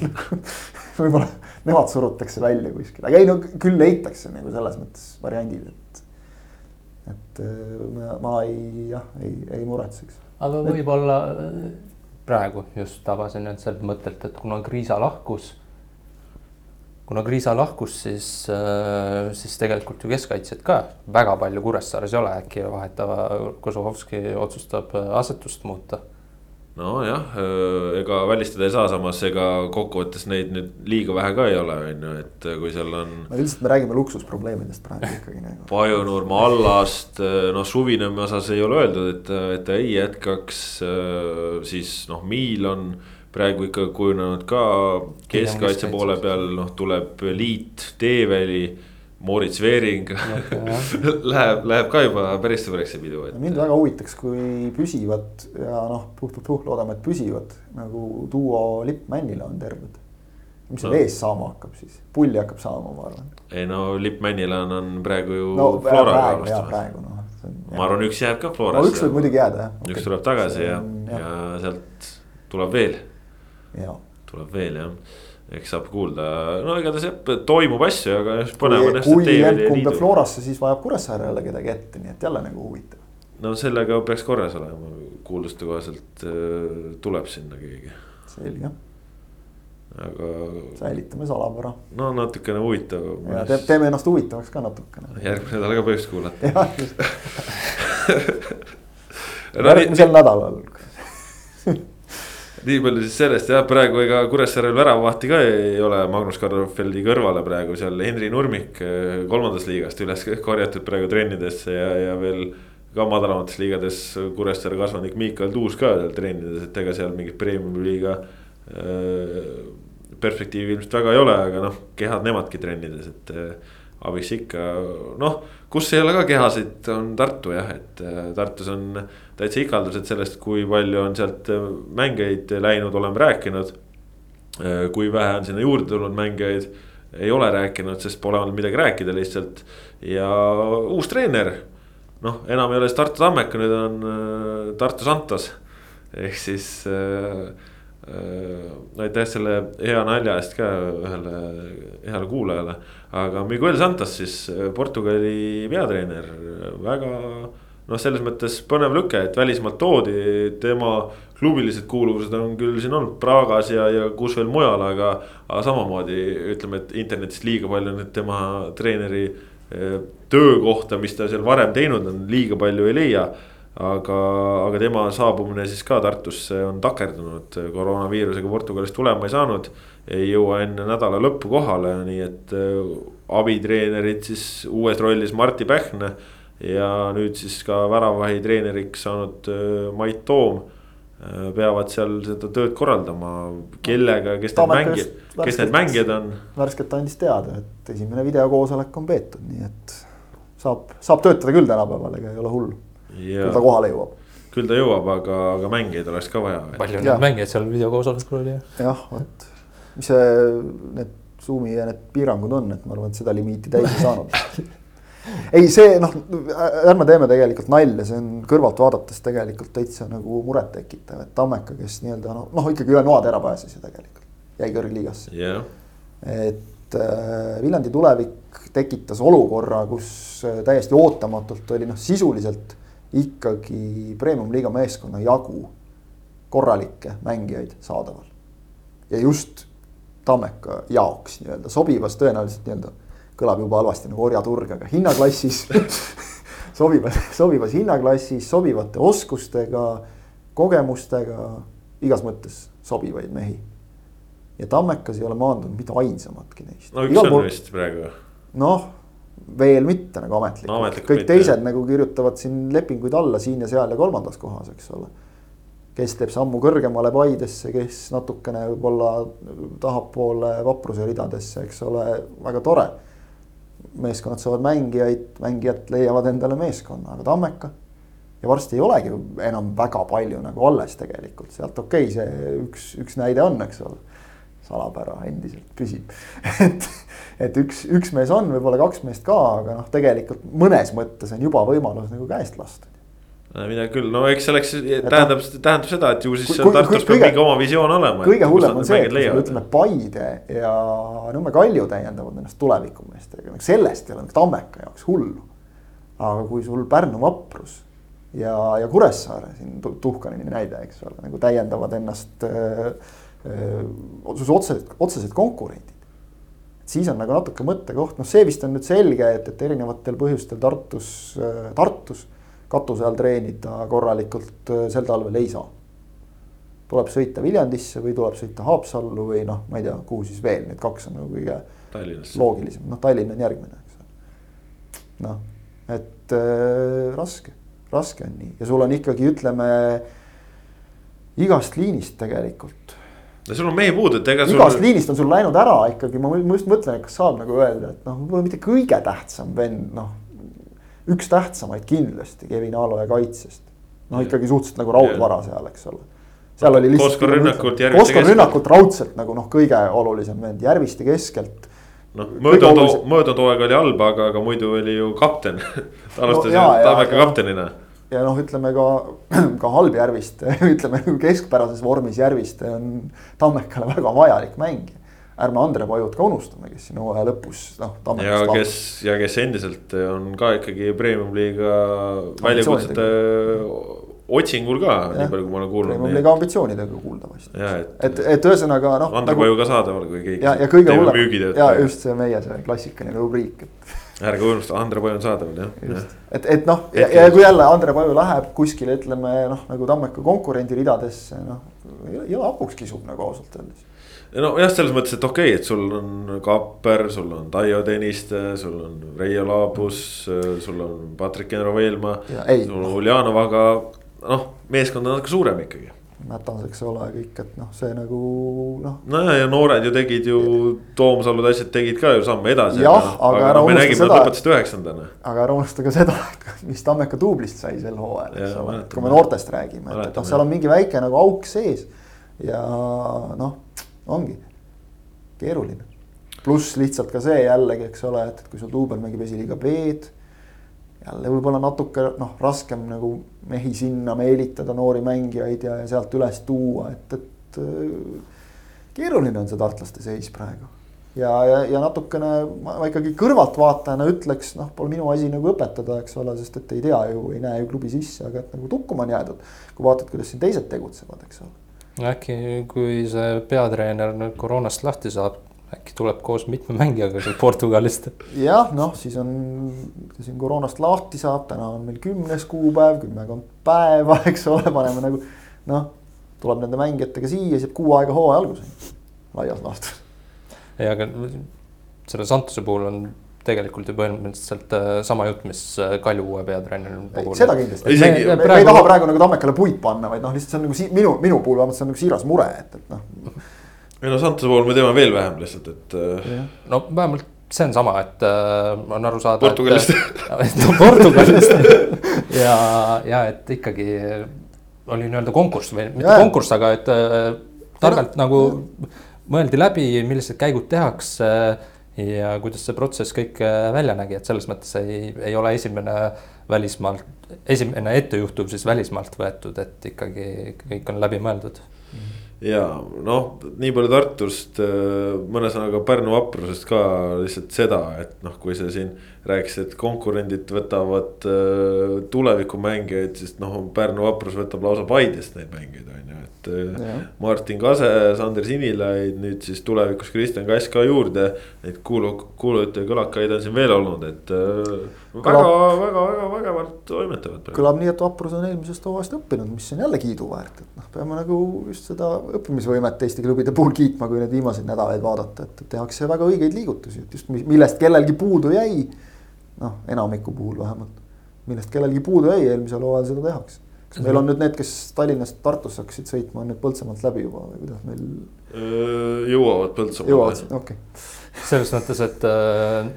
võib-olla nemad surutakse välja kuskile, aga ei no küll leitakse nagu selles mõttes variandid, et et äh, ma, ma ei, jah, ei, ei muretseks. aga võib-olla äh, praegu just tabasin end sealt mõttelt, et kuna Kriisa lahkus, kuna Kriisa lahkus, siis, äh, siis tegelikult ju keskkaitsjat ka väga palju Kuressaares ei ole, äkki vahetava Kozlovski otsustab asetust muuta nojah, äh, ega välistada ei saa, samas ega kokkuvõttes neid nüüd liiga vähe ka ei ole, on ju, et kui seal on. no üldiselt me räägime luksusprobleemidest praegu ikkagi nagu. Pajunurme allast, noh Suvinõmme osas ei ole öeldud, et, et ta ei jätkaks, siis noh, Miil on praegu ikka kujunenud ka keskkaitse poole peal, noh, tuleb liit, Teeväli. Moritz Veering läheb, läheb ka juba päris suureks see pidu et.... mind väga huvitaks, kui püsivad ja noh, puh-puh-puh, loodame, et püsivad nagu duo Lipp Männila on terved. mis see no. vees saama hakkab siis, pulli hakkab saama, ma arvan. ei no Lipp Männilan on praegu ju no,. praegu, jaa, praegu noh. ma arvan, üks jääb ka Florasse no,. üks võib muidugi jääda jah okay.. üks tuleb tagasi ja, ja sealt tuleb veel tuleb veel jah, eks saab kuulda, no igatahes jah, toimub asju, aga põnev on jah. kui jätkub ja Florasse, siis vajab Kuressaare jälle kedagi ette, nii et jälle nagu huvitav. no sellega peaks korras olema, kuulduste kohaselt äh, tuleb sinna keegi. selge. aga. säilitame salapära. no natukene huvitav. ja te, teeme ennast huvitavaks ka natukene. järgmine nädal ka põhjust kuulata. järgmisel nädalal nii palju siis sellest jah, praegu ega Kuressaarel väravahti ka ei ole Magnus Karlfeldi kõrvale praegu seal Henri Nurmik eh, kolmandast liigast üles korjatud praegu trennidesse ja, ja veel. ka madalamates liigades Kuressaare kasvanik Miikal Tuus ka seal trennides, et ega seal mingit premium-liiga äh, perspektiivi ilmselt väga ei ole, aga noh, kehad nemadki trennides, et äh, abiks ikka, noh, kus ei ole ka kehasid, on Tartu jah, et Tartus on täitsa ikaldused sellest, kui palju on sealt äh, mängijaid läinud, oleme rääkinud. Äh, kui vähe on sinna juurde tulnud mängijaid, ei ole rääkinud, sest pole olnud midagi rääkida lihtsalt ja uus treener. noh, enam ei ole siis Tartu Tammeka, nüüd on Tartu Santos ehk siis äh, Äh, aitäh selle hea nalja eest ka ühele heale kuulajale. aga Miguel Santos siis äh, Portugali peatreener, väga noh, selles mõttes põnev lüke, et välismaalt toodi, tema klubilised kuuluvused on küll siin olnud Pragas ja, ja kus veel mujal, aga. aga samamoodi ütleme, et internetist liiga palju nüüd tema treeneri äh, töökohta, mis ta seal varem teinud on, liiga palju ei leia aga, aga tema saabumine siis ka Tartusse on takerdunud, koroonaviirusega Portugalist tulema ei saanud. ei jõua enne nädala lõppu kohale, nii et äh, abitreenerid siis uues rollis Martti Pähn. Ja nüüd siis ka väravahi treeneriks saanud äh, Mait Toom äh, peavad seal seda tööd korraldama, kellega, kes need mängijad, kes need mängijad on. värskelt andis teada, et esimene videokoosolek on peetud, nii et saab, saab töötada küll tänapäeval, ega ei ole hullu küll ta kohale jõuab. küll ta jõuab, aga, aga mängijaid oleks ka vaja. palju neid mängijaid seal videokoosolekul oli? jah, vot, mis see, need Zoom'i ja need piirangud on, et ma arvan, et seda limiiti täis ei saanud ei, see noh, ärme teeme tegelikult nalja, see on kõrvalt vaadates tegelikult täitsa nagu murettekitav, et Tammeka, kes nii-öelda noh, noh ikkagi üle noatera pääses ju tegelikult, jäi kõrgliigasse yeah.. et äh, Viljandi tulevik tekitas olukorra, kus äh, täiesti ootamatult oli noh, sisuliselt ikkagi premium-liiga meeskonna jagu korralikke mängijaid saadaval. ja just Tammeka jaoks nii-öelda sobivas tõenäoliselt nii-öelda kõlab juba halvasti nagu orjaturg, aga hinnaklassis sobivas, sobivas hinnaklassis, sobivate oskustega, kogemustega, igas mõttes sobivaid mehi. ja Tammekas ei ole maandunud mitte ainsamatki neist. no üks Igal on vist praegu. noh veel mitte nagu ametlikult no,, kõik mitte, teised jah. nagu kirjutavad siin lepinguid alla siin ja seal ja kolmandas kohas, eks ole. kes teeb sammu kõrgemale Paidesse, kes natukene võib-olla tahapoole vapruse ridadesse, eks ole, väga tore. Meeskonnad saavad mängijaid, mängijad leiavad endale meeskonna, aga Tammeka. ja varsti ei olegi enam väga palju nagu alles tegelikult, sealt okei okay,, see üks, üks näide on, eks ole. Salapära endiselt püsib et, et üks, üks mees on, võib-olla kaks meest ka, aga noh, tegelikult mõnes mõttes on juba võimalus nagu käest lasta midagi küll, no eks selleks tähendab, tähendab seda, et ju siis seal Tartus peab mingi oma visioon olema. kõige hullem on see, et ütleme Paide ja Nõmme Kalju täiendavad ennast tulevikumeestega, sellest ei ole nagu Tammeka jaoks hullu. aga kui sul Pärnu vaprus ja, ja Kuressaare siin Tuhkanini näide, eks ole, nagu täiendavad ennast öö, otsesed, otsesed konkurendid. siis on nagu natuke mõttekoht, noh, see vist on nüüd selge, et, et erinevatel põhjustel Tartus, Tartus katuse all treenida korralikult sel talvel ei saa. tuleb sõita Viljandisse või tuleb sõita Haapsallu või noh, ma ei tea, kuhu siis veel, need kaks on nagu kõige loogilisem, noh, Tallinn on järgmine, eks ole. noh, et äh, raske, raske on nii ja sul on ikkagi, ütleme igast liinist tegelikult no sul on mehi puudu, et ega sul. igast liinist on sul läinud ära ikkagi, ma just mõtlen, et kas saab nagu öelda, et noh, võib-olla mitte kõige tähtsam vend, noh. Üks tähtsamaid kindlasti Kevin Aaloja kaitsest. noh, ikkagi suhteliselt nagu raudvara seal, eks ole. seal oli lihtsalt. Oskar Rünnakut, Järviste keskelt. Oskar Rünnakut raudselt nagu noh, kõige olulisem vend, Järviste keskelt noh, möödunud, möödunud hooaeg oli halb, aga, aga muidu oli ju kapten ta alustas no, ju Tammeka kaptenina ja noh, ütleme ka, ka halb Järviste, ütleme nagu keskpärases vormis Järviste on Tammekale väga vajalik mängija. Ärme Andre Pajut ka unustame, kes siin hooaja lõpus noh. ja kes, ja kes endiselt on ka ikkagi premium-liiga väljakutsete otsingul ka, nii palju, kui ma olen kuulnud. Premium-liiga ambitsioonidega kuuldavasti. et, et, et ühesõnaga noh. Andre nagu, Paju ka saadaval, kui keegi. ja, ja kõige hullem, ja just see meie see klassikaline rubriik, et ärge unustage, Andre Paju on saadaval jah. et, et noh, ja, ja kui jälle Andre Paju läheb kuskile, ütleme noh, nagu Tammeka konkurendi ridadesse, noh. jõle hapuks kisub nagu ausalt öeldes. Nojah, selles mõttes, et okei okay,, et sul on Kapper, sul on Taio Tõniste, sul on Reio Laabus, sul on Patrik Enro Veelmaa. sul on Uljanov, aga noh, meeskond on natuke suurem ikkagi Mätas, eks ole, kõik, et noh, see nagu noh. nojah, ja noored ju tegid ju, Toomsalud asjad tegid ka ju samme edasi. jah, aga, aga ära unusta seda. lõpetasid üheksandana. aga ära unusta ka seda, et mis Tammeka duublist sai sel hooajal, eks ole, et kui me noortest räägime, et, et noh, seal on mingi väike nagu auk sees. ja noh, ongi keeruline. pluss lihtsalt ka see jällegi, eks ole, et, et kui sul duubel mängib esiliiga B-d jälle võib-olla natuke noh, raskem nagu mehi sinna meelitada, noori mängijaid ja, ja sealt üles tuua, et, et äh, keeruline on see tartlaste seis praegu. ja, ja, ja natukene ma, ikkagi kõrvaltvaatajana ütleks, noh, pole minu asi nagu õpetada, eks ole, sest et ei tea ju, ei näe ju klubi sisse, aga et nagu tukkuma on jäädud. kui vaatad, kuidas siin teised tegutsevad, eks ole. Äkki, kui see peatreener nüüd koroonast lahti saab äkki tuleb koos mitme mängijaga sealt Portugalist. jah, noh, siis on, siin koroonast lahti saab, täna on meil kümnes kuupäev, kümmekond päeva, eks ole, paneme nagu noh, tuleb nende mängijatega siia, siis jääb kuu aega hooaja alguseni, laias laastus. ei, aga selle Santuse puhul on tegelikult ju põhimõtteliselt äh, sama jutt, mis äh, Kalju uue peatreeneri puhul. seda kindlasti, me, me, me, me ei taha praegu nagu Tammekale puid panna, vaid noh, lihtsalt see on nagu si minu, minu puhul vähemalt see on nagu siiras mure, et, et noh ei no Santuse puhul me teame veel vähem lihtsalt, et. Äh, no vähemalt see on sama, et äh, on aru saada. Portugalist. no Portugalist ja, ja et ikkagi oli nii-öelda konkurss või mitte ja. konkurss, aga et äh, targalt ja. nagu mõeldi läbi, millised käigud tehakse ja kuidas see protsess kõik äh, välja nägi, et selles mõttes ei, ei ole esimene välismaalt, esimene ettejuhtuv siis välismaalt võetud, et ikkagi kõik on läbi mõeldud. -hmm ja noh, nii palju Tartust, äh, mõne sõnaga Pärnu vaprusest ka lihtsalt seda, et noh, kui sa siin rääkisid, et konkurendid võtavad äh, tulevikumängijaid, siis noh, Pärnu vaprus võtab lausa Paidest neid mängijaid, on ju, et. Äh, ja. Martin Kase, Sander Sinilaid, nüüd siis tulevikus Kristjan Kass ka juurde. Neid kuulu, kuulujutte ja kõlakaid on siin veel olnud, et väga, väga, väga vägevalt toimetavad. kõlab nii, et vaprus on eelmisest hooajast õppinud, mis on jälle kiiduväärt, et noh, peame nagu just seda õppimisvõimet Eesti klubide puhul kiitma, kui neid viimaseid nädalaid vaadata, et tehakse väga õigeid liigutusi, et just millest kellelgi puudu jäi noh, enamiku puhul vähemalt, millest kellelgi puudu jäi, eelmisel hooajal seda tehakse. kas meil on nüüd need, kes Tallinnast Tartusse hakkasid sõitma, on nüüd Põltsamaalt läbi juba või kuidas meil? jõuavad Põltsamaale. jõuavad, okei okay.. selles mõttes, et äh,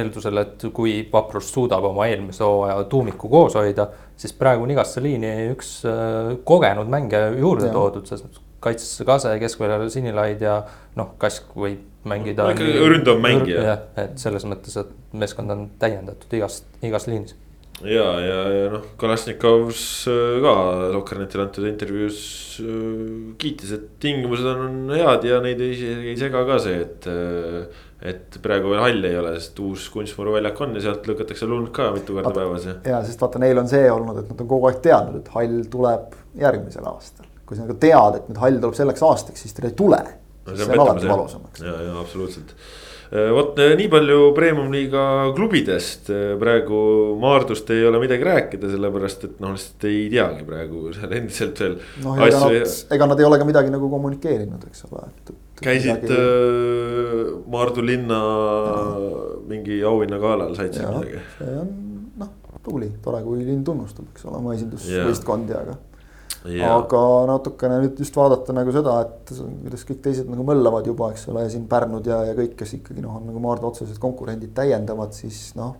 eeldusel, et kui Vaprus suudab oma eelmise hooaja tuumiku koos hoida, siis praegu on igasse liini üks äh, kogenud mängija juurde ja. toodud, selles mõttes kaitsesse Kase, keskväljal Sinilaid ja noh, Kask võib mängida. ikkagi ründav mängija. jah, et selles mõttes, et meeskond on täiendatud igast, igas liinis. ja, ja, ja noh, Kalašnikovs äh, ka Sokkernetile antud intervjuus äh, kiitis, et tingimused on head ja neid ei, ei sega ka see, et. Äh, et praegu veel halli ei ole, sest uus kunstmuruväljak on ja sealt lükatakse lund ka mitu korda päevas ja. ja sest vaata, neil on see olnud, et nad on kogu aeg teadnud, et hall tuleb järgmisel aastal. Kui sa nagu tead, et nüüd hall tuleb selleks aastaks, siis ta ei tule no,. see on alati valusamaks. ja, ja absoluutselt Äh, vot äh, nii palju premium-liiga klubidest, äh, praegu Maardust ei ole midagi rääkida, sellepärast et noh, lihtsalt ei teagi praegu seal endiselt veel. noh, ega nad, ega nad ei ole ka midagi nagu kommunikeerinud, eks ole, et. käisid midagi... äh, Maardu linna ja. mingi auhinnagalal, said seal midagi? see on noh, tubli, tore, kui linn tunnustab, eks ole, oma esindusvõistkondi, aga aga natukene nüüd just vaadata nagu seda, et kuidas kõik teised nagu möllavad juba, eks ole, siin Pärnud ja, ja kõik, kes ikkagi noh, on nagu Maardu otsesed konkurendid täiendavad, siis noh.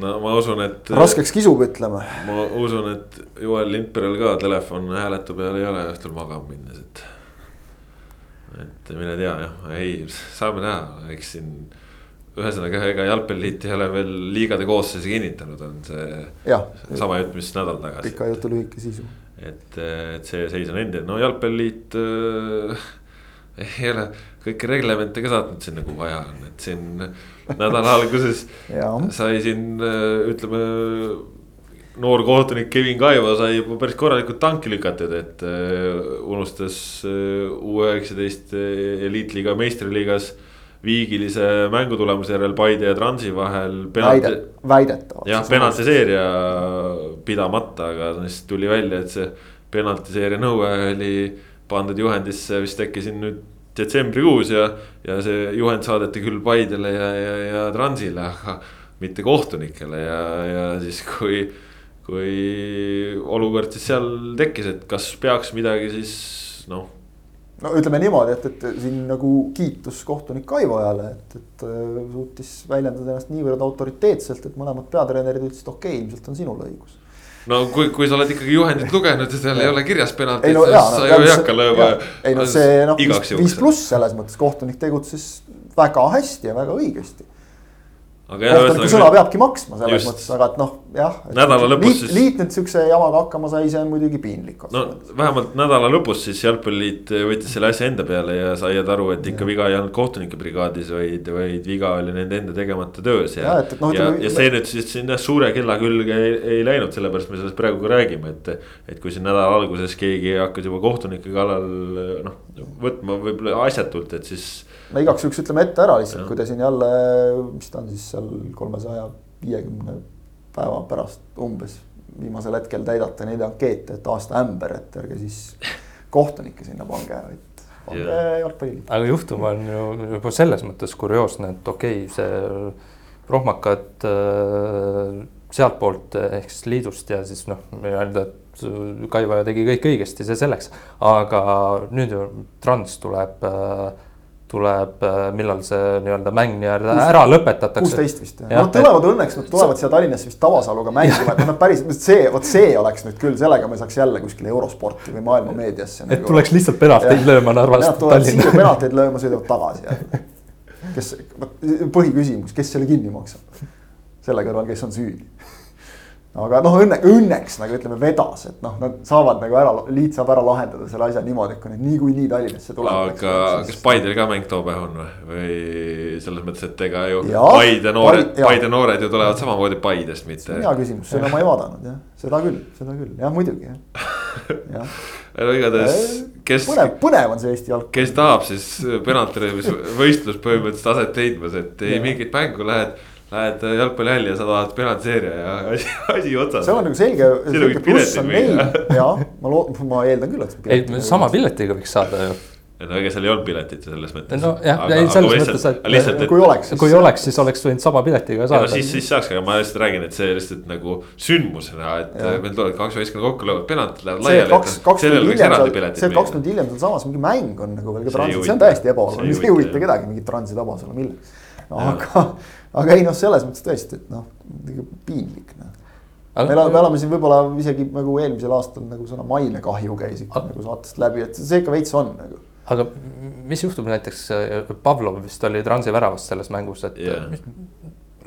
no ma usun, et. raskeks kisub, ütleme. ma usun, et Joel Lindbergil ka telefon hääletu peal ei ole õhtul magama minnes, et. et mine tea jah, ei, saame näha, eks siin ühesõnaga, ega jalgpalliliit ei ole veel liigade koosseisu kinnitanud, on see ja, sama jutt, mis nädal tagasi. pika jutu lühike sisu et, et see seis on endiselt, no jalgpalliliit äh, ei ole kõiki reglemente ka saatnud sinna, kuhu vaja on, et siin nädala alguses sai siin äh, ütleme. noor kohtunik Kevin Kaivo sai juba päris korralikult tanki lükatud, et äh, unustas äh, U üheksateist äh, eliitliiga meistriliigas äh, viigilise mängutulemuse järel Paide ja Transi vahel. Väide, väidetavalt. jah, penaltiseeria pidamata, aga siis tuli välja, et see penaltiseeria nõue oli pandud juhendisse vist äkki siin nüüd detsembrikuus ja, ja see juhend saadeti küll Paidele ja, ja, ja Transile, aga mitte kohtunikele ja, ja siis kui, kui olukord siis seal tekkis, et kas peaks midagi siis noh no ütleme niimoodi, et, et siin nagu kiitus kohtunik Kaivojale, et, et äh, suutis väljendada ennast niivõrd autoriteetselt, et mõlemad peatreenerid ütlesid, okei okay,, ilmselt on sinul õigus. no kui, kui sa oled ikkagi juhendit lugenud ja seal ei ole kirjas penaltit, no, siis sa ju ei hakka lööma. ei no see noh, viis pluss selles mõttes kohtunik tegutses väga hästi ja väga õigesti kohtuniku sõna peabki maksma selles just. mõttes, aga et noh, jah. nädala lõpus liit, siis. liit nüüd siukse jamaga hakkama sai, see on muidugi piinlik. no vähemalt nädala lõpus siis jalgpalliliit võttis selle asja enda peale ja sai aru, et ikka ja. viga ei olnud kohtunike brigaadis, vaid, vaid viga oli nende enda tegemata töös ja. ja, et, et, no, ja, ja see nüüd siis sinna suure kella külge ei, ei läinud, sellepärast me sellest praegu ka räägime, et. et kui siin nädala alguses keegi hakkas juba kohtunike kallal noh, võtma võib-olla asjatult, et siis no igaks juhuks ütleme ette ära lihtsalt, kui te siin jälle, mis ta on siis seal kolmesaja viiekümne päeva pärast umbes viimasel hetkel täidate neid ankeete, et aasta ämber, et ärge siis kohtunikke sinna pange, vaid pange yeah. jalgpalliliitu. aga juhtum on ju juba selles mõttes kurioosne, et okei okay,, see rohmakad äh, sealtpoolt ehk siis liidust ja siis noh, nii-öelda, et Kaiva tegi kõik õigesti, see selleks, aga nüüd ju Trans tuleb äh, tuleb, äh, millal see nii-öelda mäng nii-öelda ära lõpetatakse. kuusteist vist jah, nad tulevad et... õnneks, nad tulevad siia Tallinnasse vist Tavasaluga mängima, et nad päris, see, vot see oleks nüüd küll, sellega me saaks jälle kuskile eurosporti või maailma meediasse. et nagu... tuleks lihtsalt penalteid lööma Narvast Tallinna. penalteid lööma, sõidavad tagasi. kes, põhiküsimus, kes selle kinni maksab? selle kõrval, kes on süüdi aga noh, õnne, õnneks nagu ütleme, vedas, et noh, nad saavad nagu ära, liit saab ära lahendada selle asja niimoodi, et kui need niikuinii Tallinnasse tulevad. aga siis... kas Paidel ka mäng too päev on või, või selles mõttes, et ega ju ja, Paide noored, Paide noored ju tulevad samamoodi Paidest, mitte. hea küsimus, seda ma ei vaadanud jah, seda küll, seda küll, jah muidugi jah, jah no igatahes, kes. põnev, põnev on see Eesti jalgpall. kes tahab, siis penaltilöömisvõistlus põhimõtteliselt aset leidmas, et ei mingit mängu lähed Lähed jalgpallihalli ja sa tahad penaltiseeria ja asi, asi otsas. seal on nagu selge, selge pluss on neil ja ma loo-, ma eeldan küll, et. ei, sama piletiga võiks saada ju no ega seal ei olnud piletit selles mõttes. nojah, ei selles mõttes, et lihtsalt, et, kui oleks, kui oleks, siis oleks võinud sama piletiga saada. No, siis, siis saaks, aga ma lihtsalt räägin, et see lihtsalt nagu sündmusena, et ja. meil tulevad kaks võistkonda kokku, löövad penaltid, lähevad laiali. see kaks tundi hiljem sealsamas mingi mäng on nagu veel ka transit, see on täiesti ebaoluline, see ei huvita kedagi, mingit transi tabas olla, mille. aga aga ei noh, selles mõttes tõesti, et noh, piinlik noh. me elame, me oleme siin võib-olla isegi nagu eelmisel aastal nagu sõna mainekahju käis ikka aga... nagu saatest läbi, et see ikka veits on nagu. aga mis juhtub näiteks, äh, Pavlov vist oli Transi väravas selles mängus, et yeah.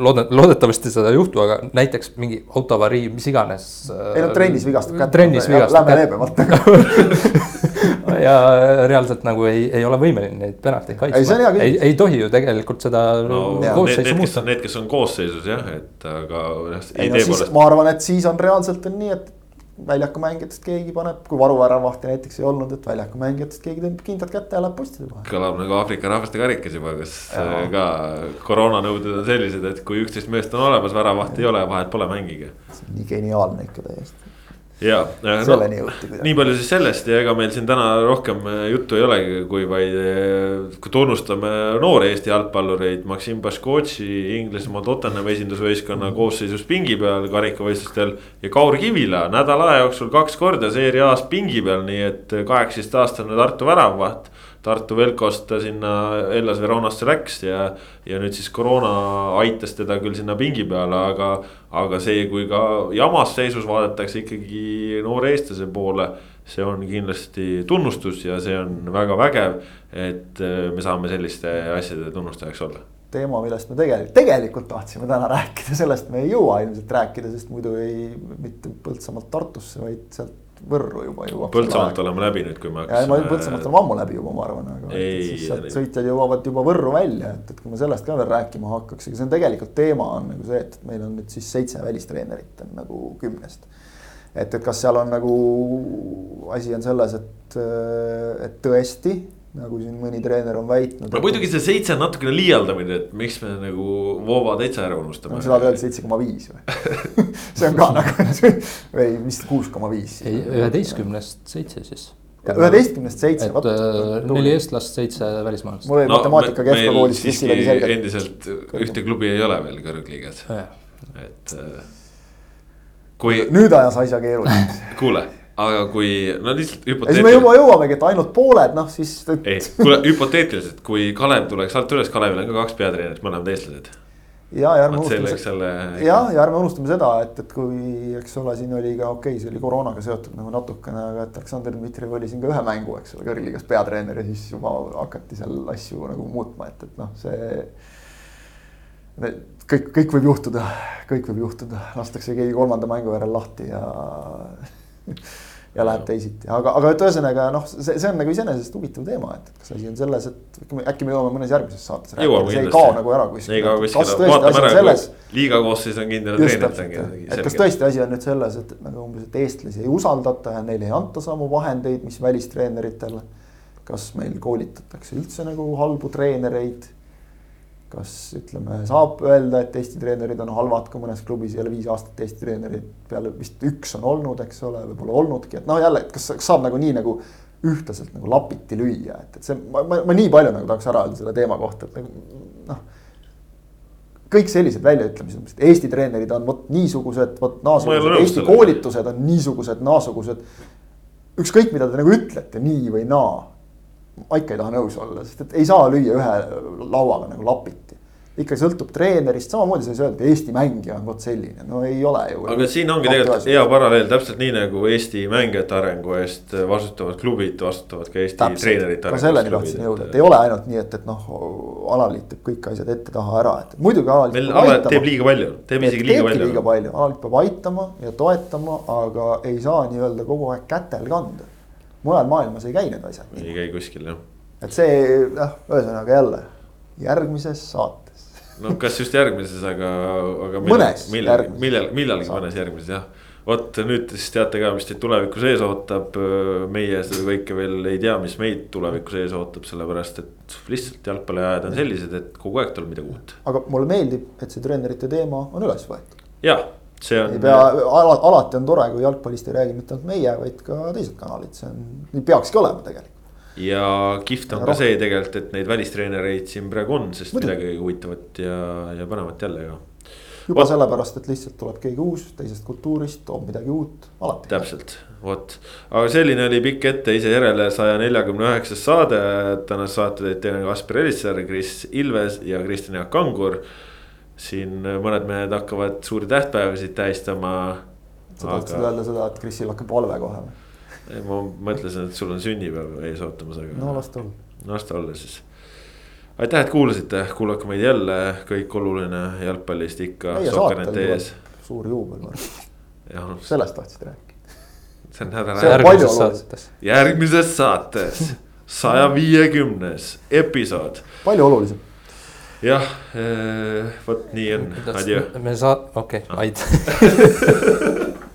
loodan, loodetavasti seda ei juhtu, aga näiteks mingi autoavarii, mis iganes. ei no trennis vigastab kätt. trennis vigastab kätt. Lähme leebemalt ja reaalselt nagu ei, ei ole võimeline neid penalteid kaitsma. ei, ei, ei tohi ju tegelikult seda no, koosseisu muuta. Need, kes on koosseisus jah, et aga ma arvan, et siis on reaalselt on nii, et väljaku mängijatest keegi paneb, kui varuväravahti näiteks ei olnud, et väljaku mängijatest keegi tõmbab kindlalt kätte ja läheb postide vahele. kõlab nagu Aafrika rahvaste karikas juba, kas ja. Äh, ka koroonanõuded on sellised, et kui üksteist meest on olemas, väravahti ei ole, vahet pole, mängige. see on nii geniaalne ikka täiesti ja äh, no, nii palju siis sellest ja ega meil siin täna rohkem äh, juttu ei olegi, kui vaid äh, kui tunnustame noori Eesti jalgpallureid. Maksim Baškotši Inglismaa Tottenhami esindusvõistkonna mhm. koosseisus pingi peal karikavõistlustel. ja Kaur Kivila nädala aja jooksul kaks korda seeria A-s pingi peal, nii et kaheksateistaastane Tartu väravavaht Tartu Velkost ta sinna Hellas Veronasse läks ja, ja nüüd siis koroona aitas teda küll sinna pingi peale, aga. aga see, kui ka jamas seisus vaadatakse ikkagi noore eestlase poole, see on kindlasti tunnustus ja see on väga vägev, et äh, me saame selliste asjade tunnustajaks olla teema, millest me tegelikult, tegelikult tahtsime täna rääkida, sellest me ei jõua ilmselt rääkida, sest muidu ei, mitte Põltsamaalt Tartusse, vaid sealt Võrru juba jõuab. Põltsamaalt oleme läbi nüüd, kui me hakkasime. Põltsamaalt oleme ammu läbi juba, ma arvan, aga ei, siis sealt sõitjad jõuavad juba Võrru välja, et, et kui me sellest ka veel rääkima hakkaks, ega see on tegelikult teema on nagu see, et meil on nüüd siis seitse välistreenerit on nagu kümnest. et, et kas seal on nagu asi on selles, et, et tõesti nagu siin mõni treener on väitnud. no muidugi see seitse on natukene liialdamine, et miks me nagu Voova täitsa ära unustame no,. seda öelda seitse koma viis või see on ka nagu või vist kuus koma viis. ei, üheteistkümnest seitse siis. üheteistkümnest seitse. et äh, neli eestlast, seitse välismaalast. mul oli no, matemaatika keskkoolist. endiselt ühte klubi ei ole veel kõrgliigas, et äh, kui. nüüd ajas asja keeruliseks kuule aga kui no lihtsalt hüpoteetiliselt. siis me juba jõuamegi, et ainult pooled, noh siis. ei, kuule hüpoteetiliselt, kui Kalev tuleks alt üles, Kalevil on ka kaks peatreenerit, mõlemad eestlased. ja, ja ärme unustame selle. ja, ja ärme unustame seda, et, et kui, eks ole, siin oli ka okei okay,, see oli koroonaga seotud nagu natukene, aga et Aleksandr Dmitrijev oli siin ka ühe mängu, eks ole, kõrgliigas peatreener ja siis juba hakati seal asju nagu muutma, et, et noh, see kõik, kõik võib juhtuda, kõik võib juhtuda, lastakse keegi kolmanda mängu järel lahti ja ja läheb teisiti, aga, aga et ühesõnaga noh, see, see on nagu iseenesest huvitav teema, et kas asi on selles, et äkki me jõuame mõnes järgmises saates rääkida, see ei kao nagu ära kuskile. ei kao kuskile, vaatame ära, selles... liiga koosseis on kindel treener. et kas tõesti asi on nüüd selles, et nagu umbes, et eestlasi ei usaldata ja neile ei anta samu vahendeid, mis välistreeneritele. kas meil koolitatakse üldse nagu halbu treenereid kas ütleme, saab öelda, et Eesti treenerid on halvad, kui mõnes klubis ei ole viis aastat Eesti treenerid peale vist üks on olnud, eks ole, või pole olnudki, et noh, jälle, et kas, kas saab nagu nii nagu ühtlaselt nagu lapiti lüüa, et, et see, ma, ma, ma nii palju nagu tahaks ära öelda selle teema kohta, et nagu noh. kõik sellised väljaütlemised, et Eesti treenerid on vot niisugused, vot naasugused, Eesti koolitused on niisugused, naasugused. ükskõik, mida te nagu ütlete, nii või naa ma ikka ei taha nõus olla, sest et ei saa lüüa ühe lauaga nagu lapiti. ikka sõltub treenerist, samamoodi sa ei saa öelda, Eesti mängija on vot selline, no ei ole ju. aga siin ongi tegelikult hea paralleel, täpselt nii nagu Eesti mängijate arengu eest vastutavad klubid vastutavad ka Eesti täpselt, treenerite. ka selleni tahtsin jõuda, et ei ole ainult nii, et, et noh, alaliit teeb kõik asjad ette-taha ära, et muidugi alaliit. meil alaliit teeb liiga palju, teeb isegi liiga palju. liiga palju, alaliit peab aitama ja toetama, aga ei saa nii-öelda kogu aeg kätel kanda mujal maailmas ei käi need asjad. ei käi kuskil jah. et see noh, ühesõnaga jälle järgmises saates. no kas just järgmises, aga, aga. mõnes millal, millal, millalgi mõnes järgmises jah. vot nüüd siis teate ka, mis teid tulevikus ees ootab. meie seda kõike veel ei tea, mis meid tulevikus ees ootab, sellepärast et lihtsalt jalgpalliajad on sellised, et kogu aeg tuleb midagi uut. aga mulle meeldib, et see treenerite teema on üles võetud. jah see on. ei pea, alati on tore, kui jalgpallist ei räägi mitte ainult meie, vaid ka teised kanalid, see on, nii peakski olema tegelikult. ja kihvt on ja ka rohkem. see tegelikult, et neid välistreenereid siin praegu on, sest Muidu. midagi huvitavat ja, ja põnevat jälle ka. juba Ot... sellepärast, et lihtsalt tuleb keegi uus teisest kultuurist, toob midagi uut, alati. täpselt, vot, aga selline oli pikk etteise järele saja neljakümne üheksas saade, tänase saate teid teinud Kaspar Elissaar, Kris Ilves ja Kristjan Jaak Kangur siin mõned mehed hakkavad suuri tähtpäevasid tähistama. sa tahtsid aga... öelda seda, et Krisil hakkab valve kohe või? ma mõtlesin, et sul on sünnipäev ees ootamas, aga. no las ta olla. las ta olla siis. aitäh, et kuulasite, kuulake meid jälle, kõik oluline jalgpallist ikka. suur juubel, noh. sellest tahtsid rääkida. see on nädala järgmises saates. järgmises saates, saja viiekümnes episood. palju olulisem jah, eh, vot nii on, adjõ. me saa-, okei okay,, aitäh